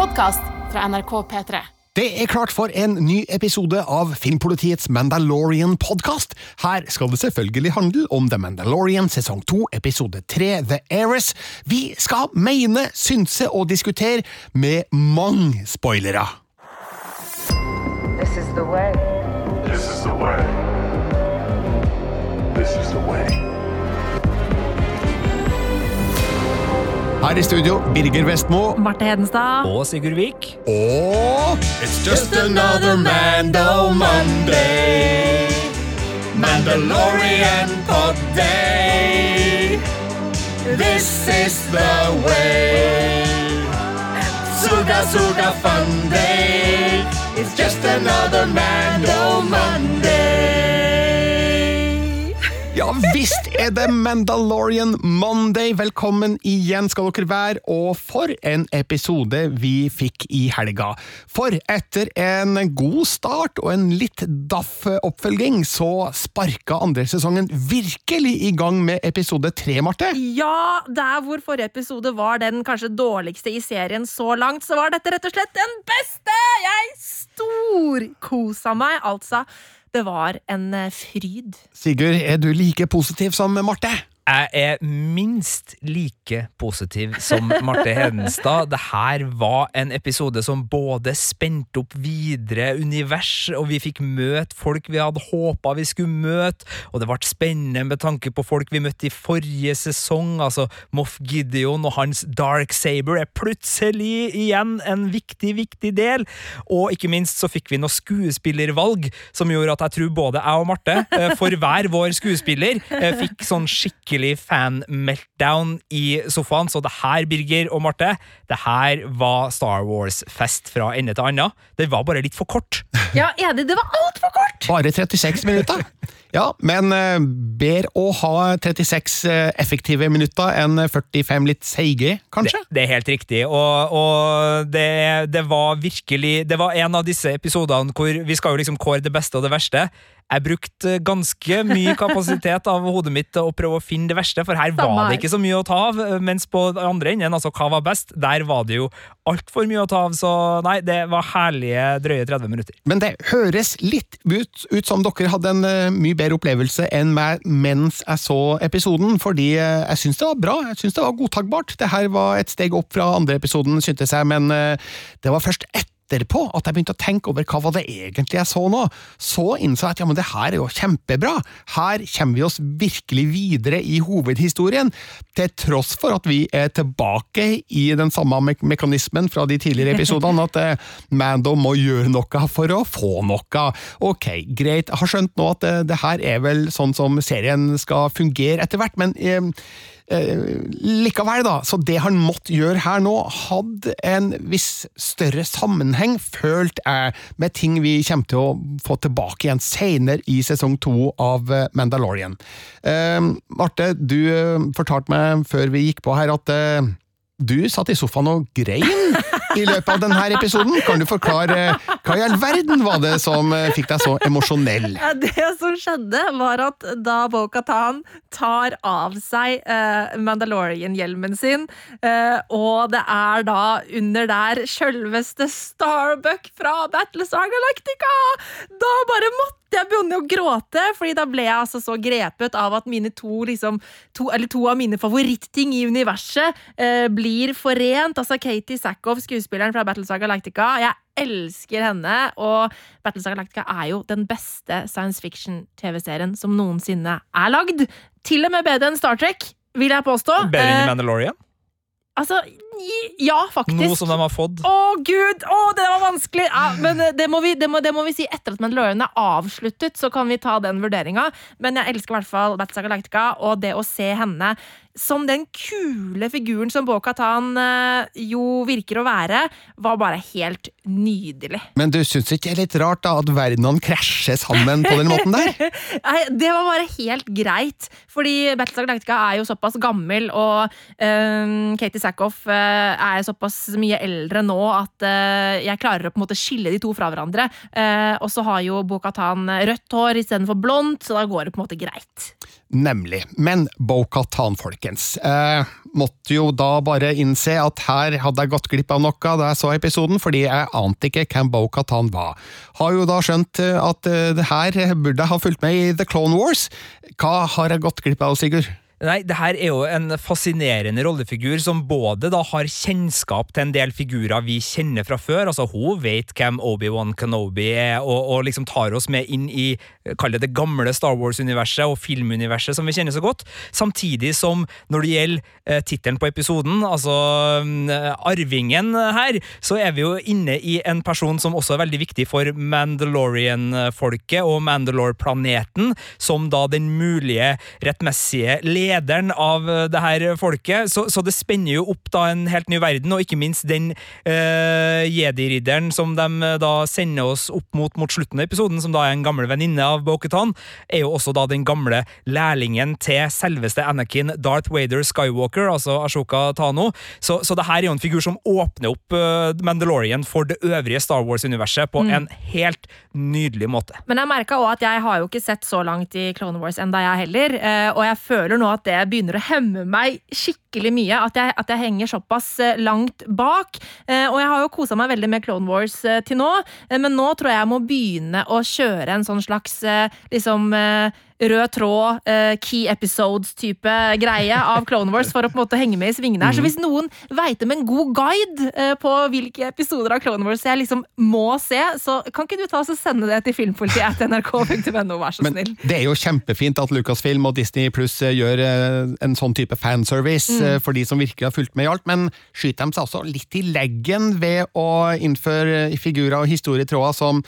podkast fra NRK P3. Det er klart for en ny episode av Filmpolitiets Mandalorian-podkast. Her skal det selvfølgelig handle om The Mandalorian sesong 2, episode 3, The Heiress. Vi skal mene, synse og diskutere med mange spoilere. This is the way. This is the way. Her i studio, Birger Vestmo. Marte Hedenstad. Og Sigurd Vik. Og It's just another Mando Monday. Mandalorian pod day. This is the way. Suga suga fun day. It's just another Mando Monday. Ja visst er det Mandalorian Monday. Velkommen igjen skal dere være, og for en episode vi fikk i helga. For etter en god start og en litt daff oppfølging, så sparka andre sesongen virkelig i gang med episode tre, Marte. Ja, der hvor forrige episode var den kanskje dårligste i serien så langt, så var dette rett og slett den beste! Jeg storkosa meg, altså. Det var en eh, fryd. Sigurd, er du like positiv som Marte? Jeg er minst like positiv som Marte Hedenstad. Det her var en episode som både spente opp videre univers, og vi fikk møte folk vi hadde håpa vi skulle møte, og det ble spennende med tanke på folk vi møtte i forrige sesong. Altså Moff Gideon og hans Dark Saber er plutselig igjen en viktig, viktig del. Og ikke minst så fikk vi noe skuespillervalg som gjorde at jeg tror både jeg og Marte, eh, for hver vår skuespiller, eh, fikk sånn skikkelig fan-meltdown i sofaen. Så det her, Birger og Marte, det her var Star Wars-fest fra ende til annen. Det var bare litt for kort. Ja, enig, det var altfor kort! Bare 36 minutter. Ja, men eh, bedre å ha 36 eh, effektive minutter enn 45 litt seige, kanskje? Det, det er helt riktig, og, og det, det var virkelig Det var en av disse episodene hvor vi skal jo liksom kåre det beste og det verste. Jeg brukte ganske mye kapasitet av hodet mitt til å prøve å finne det verste, for her Samme var det ikke så mye å ta av. Mens på den andre enden, altså hva var best, der var det jo altfor mye å ta av. Så nei, det var herlige drøye 30 minutter. Men det høres litt ut, ut som dere hadde en uh, mye bedre opplevelse enn meg mens jeg så episoden, fordi uh, jeg syns det var bra. Jeg syns det var godtakbart. Det her var et steg opp fra andre episoden, syntes jeg, men uh, det var først etterpå at jeg begynte å tenke over hva var det egentlig jeg så nå. Så innså jeg at ja, men det her er jo kjempebra. Her kommer vi oss virkelig videre i hovedhistorien, til tross for at vi er tilbake i den samme me mekanismen fra de tidligere episodene, at eh, Mando må gjøre noe for å få noe. Ok, greit, jeg har skjønt nå at det, det her er vel sånn som serien skal fungere etter hvert, men eh, likevel, da. Så det han måtte gjøre her nå, hadde en viss større sammenheng, følte jeg, med ting vi kommer til å få tilbake igjen senere i sesong to av eh, Mandalorian. Eh, Marte, du eh, fortalte meg før vi gikk på her at eh, du satt i sofaen og grein i løpet av denne episoden. Kan du forklare eh, hva i all verden var det som eh, fikk deg så emosjonell? Det som skjedde, var at da Bo-Katan tar av seg eh, Mandalorian-hjelmen sin, og det er da under der sjølveste Starbuck fra Battlestar Galactica! Da bare måtte jeg begynne å gråte, fordi da ble jeg altså så grepet av at mine to, liksom, to, eller to av mine favorittting i universet eh, blir forent. Altså Katie Sackhoff, skuespilleren fra Battlestar Galactica. Jeg elsker henne, og Battlestar Galactica er jo den beste science fiction-TV-serien som noensinne er lagd. Til og med bedre enn Star Trek, vil jeg påstå. Bedre enn Eh, Mandalorian? Altså, ja, faktisk. Noe som de har fått. Å, gud! Å, det var vanskelig! Ja, men eh, det må, vi, det, må, det må vi si etter at Mandalorian er avsluttet, så kan vi ta den vurderinga. Men jeg elsker i hvert fall Battlestar Galactica, og det å se henne som den kule figuren som Bo-Katan eh, jo virker å være, var bare helt nydelig. Men du syns ikke det er litt rart da at verdenene krasjer sammen på den måten der? Nei, det var bare helt greit. Fordi Battlestar Galactica er jo såpass gammel, og ehm, Katie Sackhoff eh, er såpass mye eldre nå at eh, jeg klarer å på en måte skille de to fra hverandre. Eh, og så har jo Bo-Katan rødt hår istedenfor blondt, så da går det på en måte greit. Nemlig. Men Bo-Katan, folkens. Eh, måtte jo da bare innse at her hadde jeg gått glipp av noe da jeg så episoden, fordi jeg ante ikke hvem Bo-Katan var. Har jo da skjønt eh, at eh, det her burde jeg ha fulgt med i The Clone Wars. Hva har jeg gått glipp av, Sigurd? Nei, det her er jo en fascinerende rollefigur som både da har kjennskap til en del figurer vi kjenner fra før. altså Hun vet hvem Obi-Wan Kenobi er, og, og, liksom tar oss med inn i kall det det gamle Star Wars-universet og filmuniverset som vi kjenner så godt. Samtidig som når det gjelder eh, tittelen på episoden, altså eh, arvingen her, så er vi jo inne i en person som også er veldig viktig for Mandalorian-folket og Mandalore-planeten, som da den mulige rettmessige lederen lederen av eh, det her folket, så, så, det spenner jo opp da en helt ny verden, og ikke minst den uh, jedi-ridderen som de eh, da sender oss opp mot mot slutten av episoden, som da er en gammel venninne av Boketan, er jo også da den gamle lærlingen til selveste Anakin Darth Vader Skywalker, altså Ashoka Tano. Så, så det her er jo en figur som åpner opp uh, Mandalorian for det øvrige Star Wars-universet på mm. en helt nydelig måte. Men jeg merka òg at jeg har jo ikke sett så langt i Clone Wars enda jeg heller, uh, og jeg føler nå at det begynner å hemme meg skikkelig mye. At jeg, at jeg henger såpass eh, langt bak. Eh, og jeg har jo kosa meg veldig med Clone Wars eh, til nå, men nå tror jeg jeg må begynne å kjøre en sånn slags liksom rød tråd, key episodes-type greie av Clone Wars for å på en måte henge med i svingene her. Så mhm. hvis noen veit om en god guide på hvilke episoder av Clone Wars jeg liksom må se, så kan ikke du ta og sende det til filmpolitiet til nrk.no, vær så snill. Men det er jo kjempefint at Lucasfilm og Disney Pluss gjør en sånn type fanservice mm. for de som virkelig har fulgt med i alt, men skyter de seg også litt i leggen ved å innføre figurer og historietråder som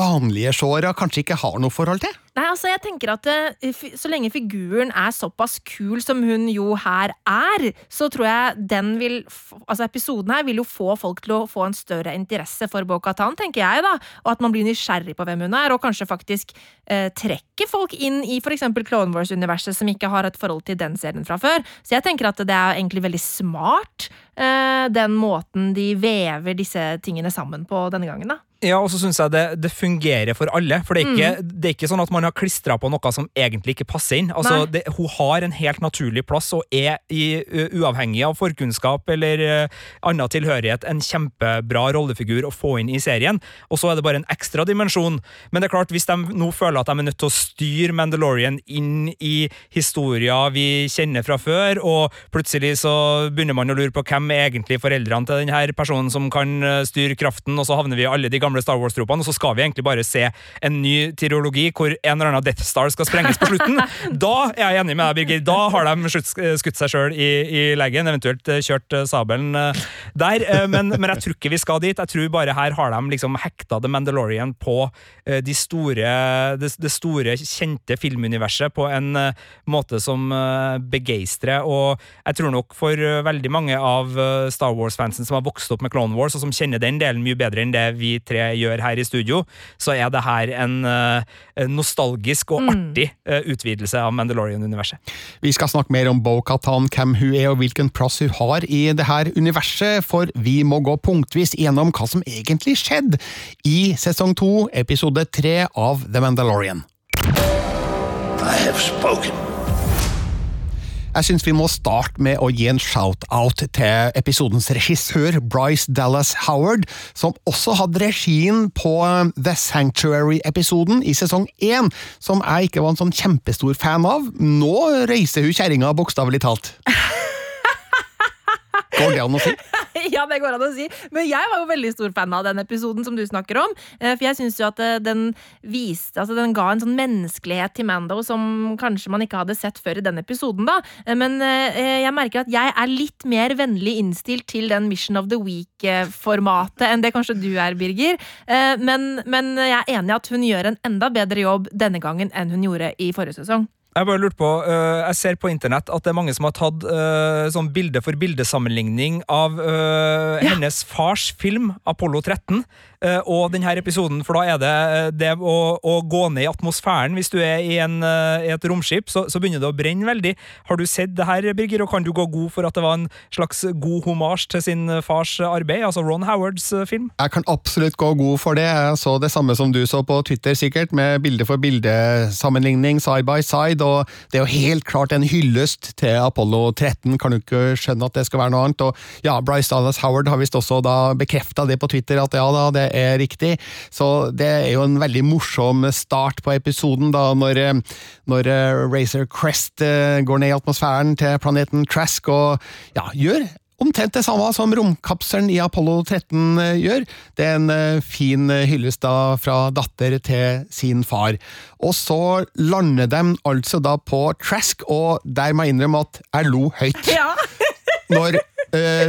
vanlige seere kanskje ikke har noe forhold til? Nei, altså jeg tenker at det, Så lenge figuren er såpass kul som hun jo her er, så tror jeg den vil Altså episoden her vil jo få folk til å få en større interesse for Bo-Katan, tenker jeg, da. Og at man blir nysgjerrig på hvem hun er, og kanskje faktisk eh, trekker folk inn i f.eks. Clone Wars-universet som ikke har et forhold til den serien fra før. Så jeg tenker at det er egentlig veldig smart, eh, den måten de vever disse tingene sammen på denne gangen, da. Ja, og så syns jeg det, det, fungerer for alle. For det er, ikke, mm. det er ikke sånn at man har klistra på noe som egentlig ikke passer inn. Altså, det, hun har en helt naturlig plass og er i, uavhengig av forkunnskap eller uh, annen tilhørighet en kjempebra rollefigur å få inn i serien. Og så er det bare en ekstra dimensjon. Men det er klart, hvis de nå føler at de er nødt til å styre Mandalorian inn i historier vi kjenner fra før, og plutselig så begynner man å lure på hvem er egentlig foreldrene til denne personen som kan styre kraften, og så havner vi i alle de gamle gamle Star Wars-tropene, og så skal vi egentlig bare se en ny tirologi hvor en eller annen Death Star skal sprenges på slutten. da er jeg enig med deg, Birger. Da har de skutt seg sjøl i, i, leggen, eventuelt eh, kjørt eh, sabelen eh, der. Men, men, jeg tror ikke vi skal dit. Jeg tror bare her har de liksom hekta The Mandalorian på de store, det, det store, kjente filmuniverset på en måte som begeistrer. Og jeg tror nok for veldig mange av Star Wars-fansen som har vokst opp med Clone Wars, og som kjenner den delen mye bedre enn det vi tre gjør her i studio, så er det her en uh, nostalgisk og mm. artig uh, utvidelse av Mandalorian-universet. Vi skal snakke mer om Bo-Katan, hvem hun er og hvilken plass hun har i det her universet, for vi må gå punktvis gjennom hva som egentlig skjedde i sesong to, episode tre av The Mandalorian. I have spoken. Jeg syns vi må starte med å gi en shout-out til episodens regissør Bryce Dallas Howard, som også hadde regien på um, The Sanctuary-episoden i sesong én, som jeg ikke var en sånn kjempestor fan av. Nå reiser hun kjerringa bokstavelig talt. Går det an å si? ja, det går an å si. Men jeg var jo veldig stor fan av den episoden som du snakker om. Eh, for jeg syns jo at eh, den viste Altså, den ga en sånn menneskelighet til Mando som kanskje man ikke hadde sett før i den episoden, da. Eh, men jeg merker at jeg er litt mer vennlig innstilt til den Mission of the Week-formatet enn det kanskje du er, Birger. Men, men jeg er enig i at hun gjør en enda bedre jobb denne gangen enn hun gjorde i forrige sesong. Jeg bare lurte på, uh, jeg ser på internett at det er mange som har tatt uh, sånn bilde for bildesammenligning av uh, ja. hennes fars film, Apollo 13, eh, og denne episoden, for da er det eh, det å, å gå ned i atmosfæren hvis du er i, en, eh, i et romskip, så, så begynner det å brenne veldig. Har du sett det her, Birger, og kan du gå god for at det var en slags god homasj til sin fars arbeid, altså Ron Howards eh, film? Jeg kan absolutt gå god for det. Jeg så det samme som du så på Twitter, sikkert, med bilde for bilde-sammenligning side by side, og det er jo helt klart en hyllest til Apollo 13, kan du ikke skjønne at det skal være noe annet. Og ja, Bryce Dallas Howard har visst også da bekrefta det på Twitter, at ja da, det er riktig. Så det er jo en veldig morsom start på episoden, da, når, når eh, Racer Crest eh, går ned i atmosfæren til planeten Trask og ja, gjør omtrent det samme som romkapselen i Apollo 13 eh, gjør. Det er en fin hyllest da fra datter til sin far. Og så lander de altså da på Trask, og der må jeg innrømme at jeg lo høyt. Ja. Når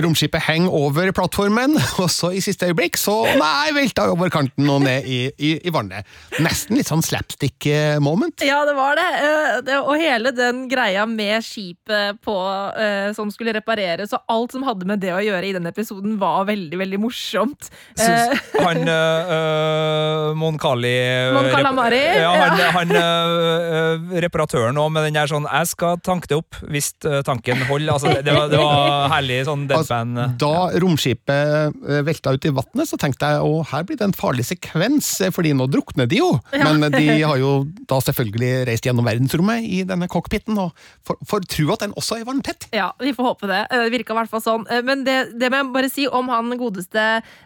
romskipet henger over plattformen, og så i siste øyeblikk så nei, velta over kanten og ned i, i, i vannet. Nesten litt sånn slapstick-moment. Ja, det var det. Eh, det. Og hele den greia med skipet på, eh, som skulle repareres, og alt som hadde med det å gjøre i den episoden, var veldig, veldig morsomt. Eh, Syns han uh, Mon Cali Mon Calamari, Ja, han, ja. han øh, reparatøren òg, med den der sånn 'jeg skal tanke det opp hvis tanken holder'. Altså, det, det, var, det var herlig sånn deadband. Altså, da romskipet eh, velta ut i vannet, så tenkte jeg å her blir det en farlig sekvens, eh, fordi nå drukner de jo. Men de har jo da selvfølgelig reist gjennom verdensrommet i denne cockpiten, og får, får tro at den også er varmtett. Ja, vi får håpe det. Eh, Det virka i hvert fall sånn. Eh, Men det, det må jeg bare si om han godeste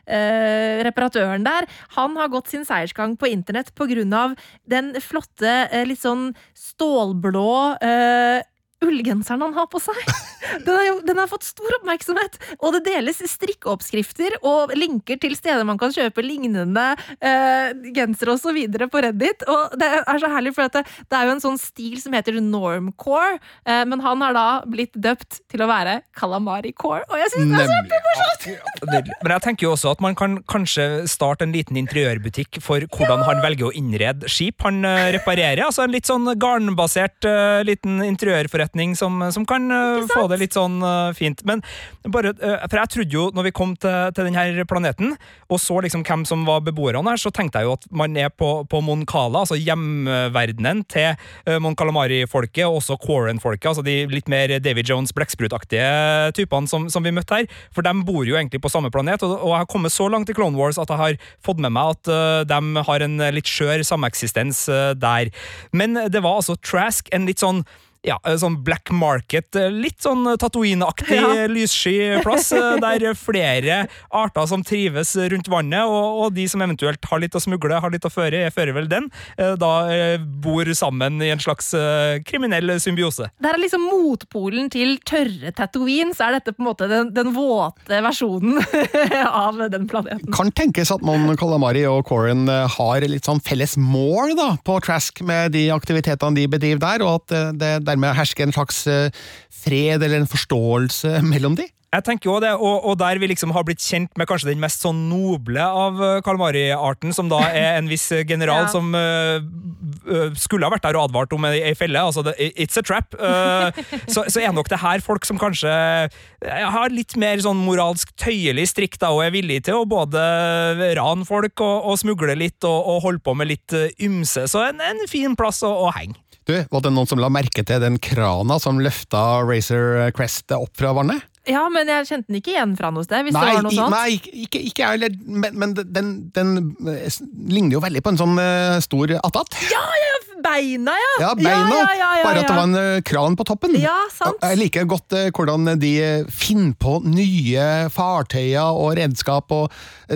eh, reparatøren der. Han har gått sin seiersgang på internett på grunn av den flotte, eh, litt sånn stålblå eh, ullgenseren han har på seg. Den har, jo- den har fått stor oppmerksomhet, og det deles strikkeoppskrifter og linker til steder man kan kjøpe lignende uh, gensere videre på Reddit. Og det er så herlig, for det, det er jo en sånn stil som heter normcore, uh, men han har da blitt døpt til å være calamari-core, og jeg synes det er så. Nydelig. Men jeg tenker jo også at man kan kanskje starte en liten interiørbutikk for hvordan han velger å innrede skip han øh, reparerer. Altså en litt sånn garnbasert uh, liten interiørforretning som, som kan øh, få det litt sånn øh, fint. Men bare, øh, for jeg trodde jo, når vi kom til, til denne planeten, og så liksom hvem som var beboerne her, så tenkte jeg jo at man er på, på Mon Cala, altså hjemverdenen til Mon Calamari-folket, og også Quarren-folket, altså de litt mer David Jones Blekksprut-aktige typene som, som vi møtte her. For de bor jo egentlig på samme planet, og, og jeg har kommet så langt i Clone Wars at jeg har fått med meg at uh, de har en litt skjør sameksistens uh, der. Men det var altså Trask, en litt sånn ja, sånn black market, eh, litt sånn Tatooine-aktig Ja. lyssky plass, eh, der flere arter som trives rundt vannet, og, og de som eventuelt har litt å smugle, har litt å føre, jeg fører vel den, eh, da eh, bor sammen i en slags eh, kriminell symbiose. Det er liksom motpolen til tørre Tatooine, så er dette på en måte den, den våte versjonen av den planeten. Kan tenkes at Mon Calamari og Corin eh, har litt sånn felles mål da, på Trask med de aktivitetene de bedriver der, og at det det dermed herske en slags eh, fred eller en forståelse mellom de. Jeg tenker jo det, og, og der vi liksom har blitt kjent med kanskje den mest sånn noble av eh, Kalmari-arten, som da er en viss general Ja. som eh, eh, skulle ha vært der og advart om ei felle. Altså, it's a trap. Uh, så, så er nok det her folk som kanskje eh, har litt mer sånn moralsk tøyelig strikk da, og er villig til å både rane folk og, og smugle litt og, og holde på med litt eh, ymse. Så en, en fin plass å, å henge. Du, Var det noen som la merke til den krana som løfta Racer Crest opp fra vannet? Ja, men jeg kjente den ikke igjen fra noe sted, hvis det var noe sånt. nei ikke, ikke, jeg heller, men, men den, den eh, ligner jo veldig på en sånn uh, stor attat. Beina, ja! Ja, beina, Ja, ja, ja, ja, bare at det var en uh, kran på toppen. Ja, sant. Jeg liker godt uh, hvordan de finner på nye fartøyer og redskap og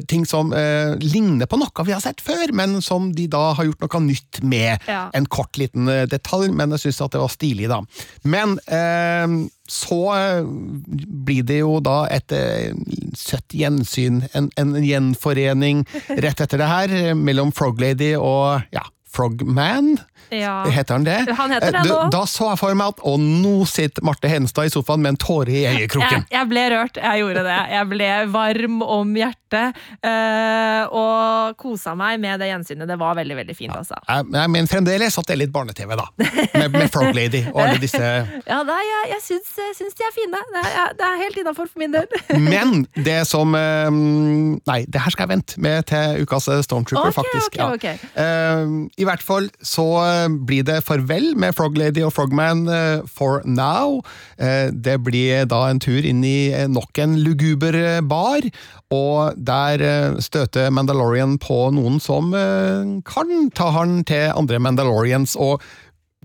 ting som ligner på noe vi har sett før, men som de da har gjort noe nytt med. Ja. En kort liten detalj, men jeg syns at det var stilig, da. Men så eh, blir det jo da et eh, søtt gjensyn, en, en gjenforening rett etter det her, eh, mellom Froglady og ja, Frogman. Ja. Heter han det? Han heter det Eh, nå. Da så jeg for meg at Og nå sitter Marte Henstad i sofaen med en tåre i øyekroken. jeg ble rørt, jeg gjorde det. Jeg ble varm om hjertet eh, og kosa meg med det gjensynet. Det var veldig, veldig fint, altså. Ja, jeg men fremdeles at det er litt barne-TV, da. Med, med Frog Lady og alle disse Ja, da, jeg, jeg, syns, jeg syns de er fine. Det er, det er helt innafor for min del. Men det som øh, Nei, det her skal jeg vente med til ukas Stormtrooper, okay, faktisk. ok, ja. ok. I hvert fall så eh, blir det farvel med Frog Lady og Frogman eh, for now. Eh, det blir da en tur inn i nok en luguber bar, og der støter Mandalorian på noen som kan ta han til andre Mandalorians, og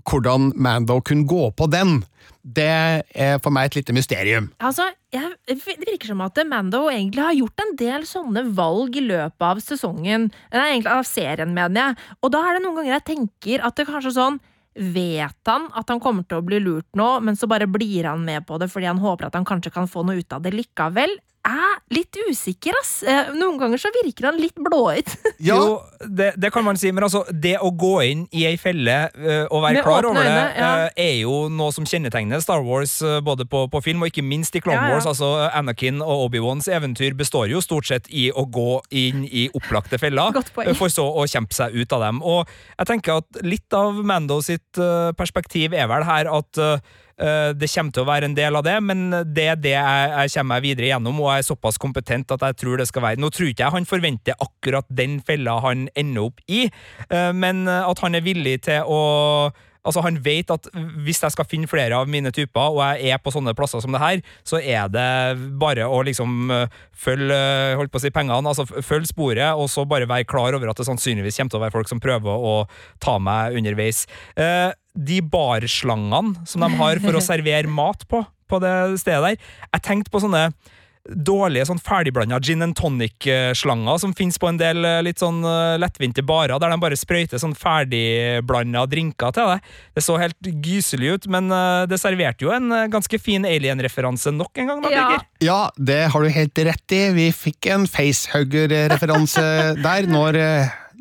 hvordan Mando kunne gå på den. Det er for meg et lite mysterium. Altså, jeg, Det virker som at Mando egentlig har gjort en del sånne valg i løpet av sesongen. Nei, egentlig av serien, mener jeg. Og da er det noen ganger jeg tenker at det kanskje sånn Vet han at han kommer til å bli lurt nå, men så bare blir han med på det fordi han håper at han kanskje kan få noe ut av det likevel? Er litt usikker, ass. Eh, Noen ganger så virker han litt blåøyd. Ja, Jo, det, det kan man si, men altså, det å gå inn i ei felle øh, og være Med klar over over det, ja. øh, er jo noe som kjennetegner Star Wars, både på, på film og ikke minst i Clone Ja, ja. Wars. Altså, Anakin og Obi-Wans eventyr består jo stort sett i å gå inn i opplagte feller, for så å kjempe seg ut av dem. Og jeg tenker at litt av Mando sitt perspektiv er vel her at det kommer til å være en del av det, men det er det jeg, jeg kommer meg videre gjennom, og jeg er såpass kompetent at jeg tror det skal være Nå tror ikke jeg han forventer akkurat den fella han ender opp i, øh, men at han er villig til å Altså Han vet at hvis jeg skal finne flere av mine typer, og jeg er på sånne plasser som det her, så er det bare å liksom øh, følge holdt på å si pengene, altså følge sporet, og så bare være klar over at det sannsynligvis kommer til å være folk som prøver å ta meg underveis. Eh, de barslangene som de har for å servere mat på, på det stedet der, jeg tenkte på sånne dårlige sånn ferdigblanda gin and tonic-slanger som finnes på en del eh, litt sånn eh, lettvinte barer, der de bare sprøyter sånn ferdigblanda drinker til deg. Det så helt gyselig ut, men eh, det serverte jo en ganske fin alien-referanse nok en gang, da, Ja. Ja, det har du helt rett i. Vi fikk en facehugger-referanse der når,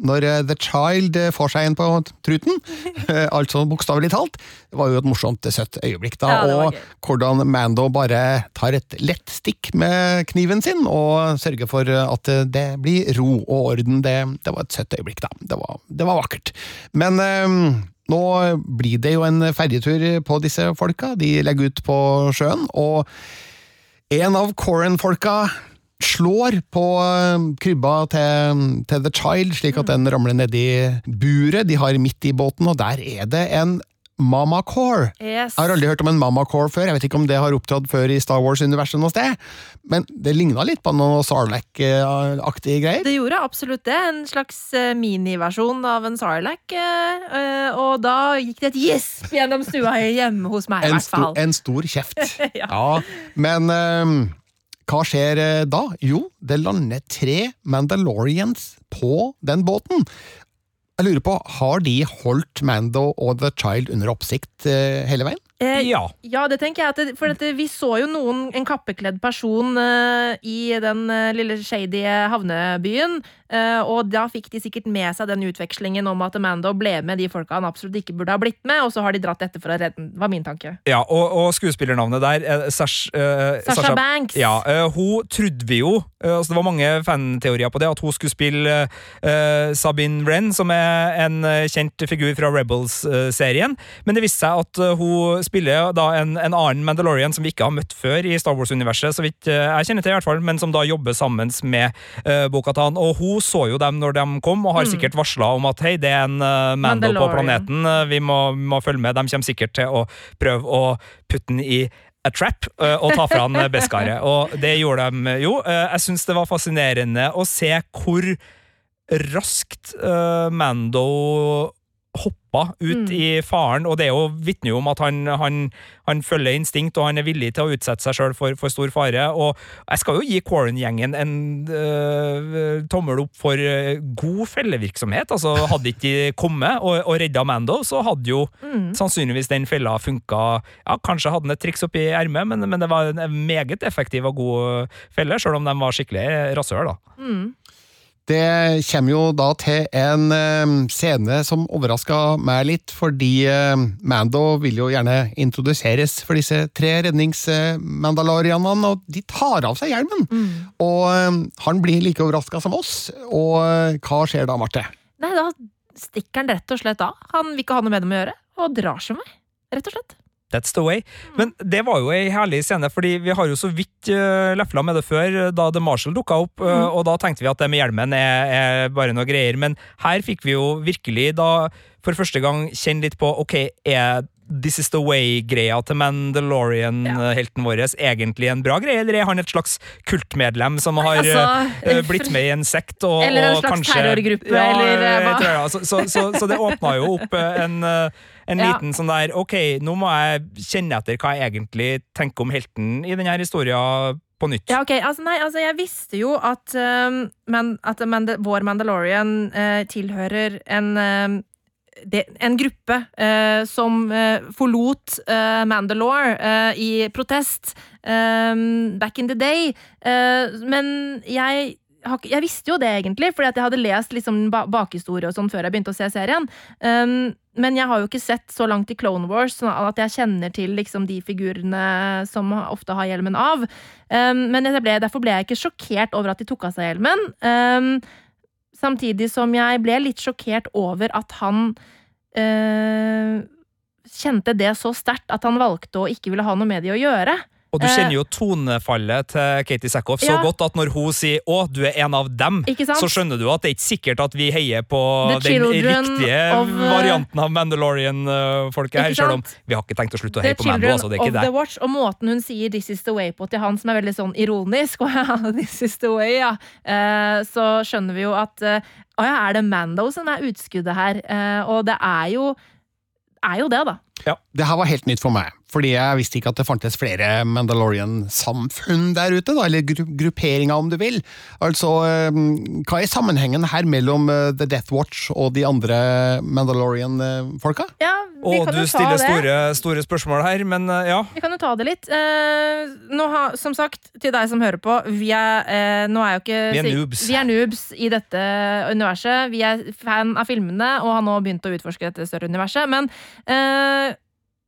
når eh, The Child eh, får seg en på truten. Eh, altså bokstavelig talt. Det var jo et morsomt, søtt øyeblikk, da. Ja, og hvordan Mando bare tar et lett stikk med kniven sin og sørger for at det blir ro og orden. Det, det var et søtt øyeblikk, da. Det var, det var vakkert. Men eh, nå blir det jo en ferjetur på disse folka. De legger ut på sjøen. og en av Coren-folka slår på eh, krybba til, til The Child, slik at den ramler nedi buret de har midt i båten, og der er det en Mama Core. Yes. Jeg har aldri hørt om en Mama Core før, jeg vet ikke om det har opptrådt før i Star Wars-universet noe sted, men det ligna litt på noe Sarlacc-aktige greier. Det gjorde absolutt det. En slags eh, miniversjon av en Sarlacc. eh, og da gikk det et gjesp gjennom stua hjemme hos meg, i hvert fall. en stor kjeft. Ja. ja, men eh, hva skjer eh, da? Jo, det lander tre Mandalorians på den båten. Jeg lurer på, Har de holdt Mando og The Child under oppsikt eh, hele veien? Eh, Ja. Ja, det tenker jeg. Det, for at det, vi så jo noen, en kappekledd person eh, i den eh, lille shady havnebyen. eh, og da fikk de sikkert med seg den utvekslingen om at Mando ble med de folka han absolutt ikke burde ha blitt med, og så har de dratt etter for å redde den. var min tanke. Ja, og, og skuespillernavnet der, eh, Sash, eh, Sasha Banks. Ja, hun trodde vi jo altså Det var mange fanteorier på det, at hun skulle spille Sabine Wren, som er en kjent figur fra Rebels-serien. Men det viste seg at hun spiller da en, en annen Mandalorian som vi ikke har møtt før i Star Wars-universet, så vidt eh, jeg kjenner til, i hvert fall, men som da jobber sammen med uh, Bo-Katan. Og hun så jo dem når de kom, og har sikkert varsla om at hei, det er en uh, Mando på planeten, eh, vi må, må følge med. De kommer sikkert til å prøve å putte den i a trap eh, og ta fra han Beskaret. Og det gjorde de jo. Eh, Jeg syns det var fascinerende å se hvor raskt eh, Mando hoppa ut Mm. i faren, og det jo vitner jo om at han, han, han følger instinkt, og han er villig til å utsette seg sjøl for, for stor fare. Og jeg skal jo gi Quarren-gjengen en øh, tommel opp for øh, god fellevirksomhet. Altså, hadde ikke de kommet og, og redda Mando, så hadde jo Mm. sannsynligvis den fella funka Ja, kanskje hadde han et triks oppi ermet, men, men det var en meget effektiv og god felle, sjøl om de var skikkelig rasshøl, da. Mm. Det kommer jo da til en eh, scene som overraska meg litt, fordi eh, Mando vil jo gjerne introduseres for disse tre redningsmandalorianene, og de tar av seg hjelmen. Og eh, han blir like overraska som oss, og hva skjer da, Marte? Nei, da stikker han rett og slett av. Han vil ikke ha noe med dem å gjøre, og drar seg med, Rett og slett. That's the way. Men det var jo ei herlig scene, fordi vi har jo så vidt uh, lefla med det før, eh, da The Marshall dukka opp, eh, og da tenkte vi at det med hjelmen er, er bare noe greier, men her fikk vi jo virkelig da for første gang kjenne litt på ok, er This is the way-greia til Mandalorian-helten vår egentlig en bra greie, eller er han et slags kultmedlem som har altså, eh, blitt med i en sekt? Og, Eller en slags kanskje, terrorgruppe, Ja, eller, eh, hva? det, så, så, så, så det åpna jo opp eh, en, eh, en Ja. liten sånn der Ok, nå må jeg kjenne etter hva jeg egentlig tenker om helten i denne historien på nytt. Ja, ok, altså, nei, altså Jeg visste jo at, uh, men, at Manda vår Mandalorian uh, tilhører en um, det, en gruppe eh, som eh, forlot eh, Mandalore eh, i protest um, back in the day. Eh, men jeg, jeg visste jo det egentlig, fordi jeg hadde lest liksom bakhistorie og sånn før jeg begynte å se serien. Men jeg har jo ikke sett så langt i Clone Wars sånn at jeg kjenner til liksom de figurene som ofte har hjelmen av. Men ble, derfor ble jeg ikke sjokkert over at de tok av seg hjelmen. Um, samtidig som jeg ble litt sjokkert over at han øh, kjente det så sterkt at han valgte å ikke ville ha noe med de å gjøre. Og du kjenner jo tonefallet til Katie Sackhoff så Ja. godt at når hun sier 'å, du er en av dem', så skjønner du at det er ikke sikkert at vi heier på The den riktige of, uh, varianten av Mandalorian-folket her, selv om vi har ikke tenkt å slutte å The heie på Mando, altså, det er ikke the det. Watch, og måten hun sier 'this is the way' på til han, som er veldig sånn ironisk, 'this is the way', ja, Uh, så skjønner vi jo at uh, å ja, er det Mando som er utskuddet her? Uh, og det er jo, er jo det, da. Det her var helt nytt for meg, fordi jeg visste ikke at det fantes flere Mandalorian-samfunn der ute, da, eller gru grupperinger om du vil. Altså, eh, hva er sammenhengen her mellom eh, The Death Watch og de andre Mandalorian-folka? Ja, vi Og kan du stiller det. store, store spørsmål her, men eh, ja. Vi kan jo ta det litt. Eh, nå ha, som sagt, til deg som hører på, vi er, eh, nå er jo ikke Vi er noobs. Vi er noobs i dette universet. Vi er fan av filmene og har nå begynt å utforske dette større universet. Men eh,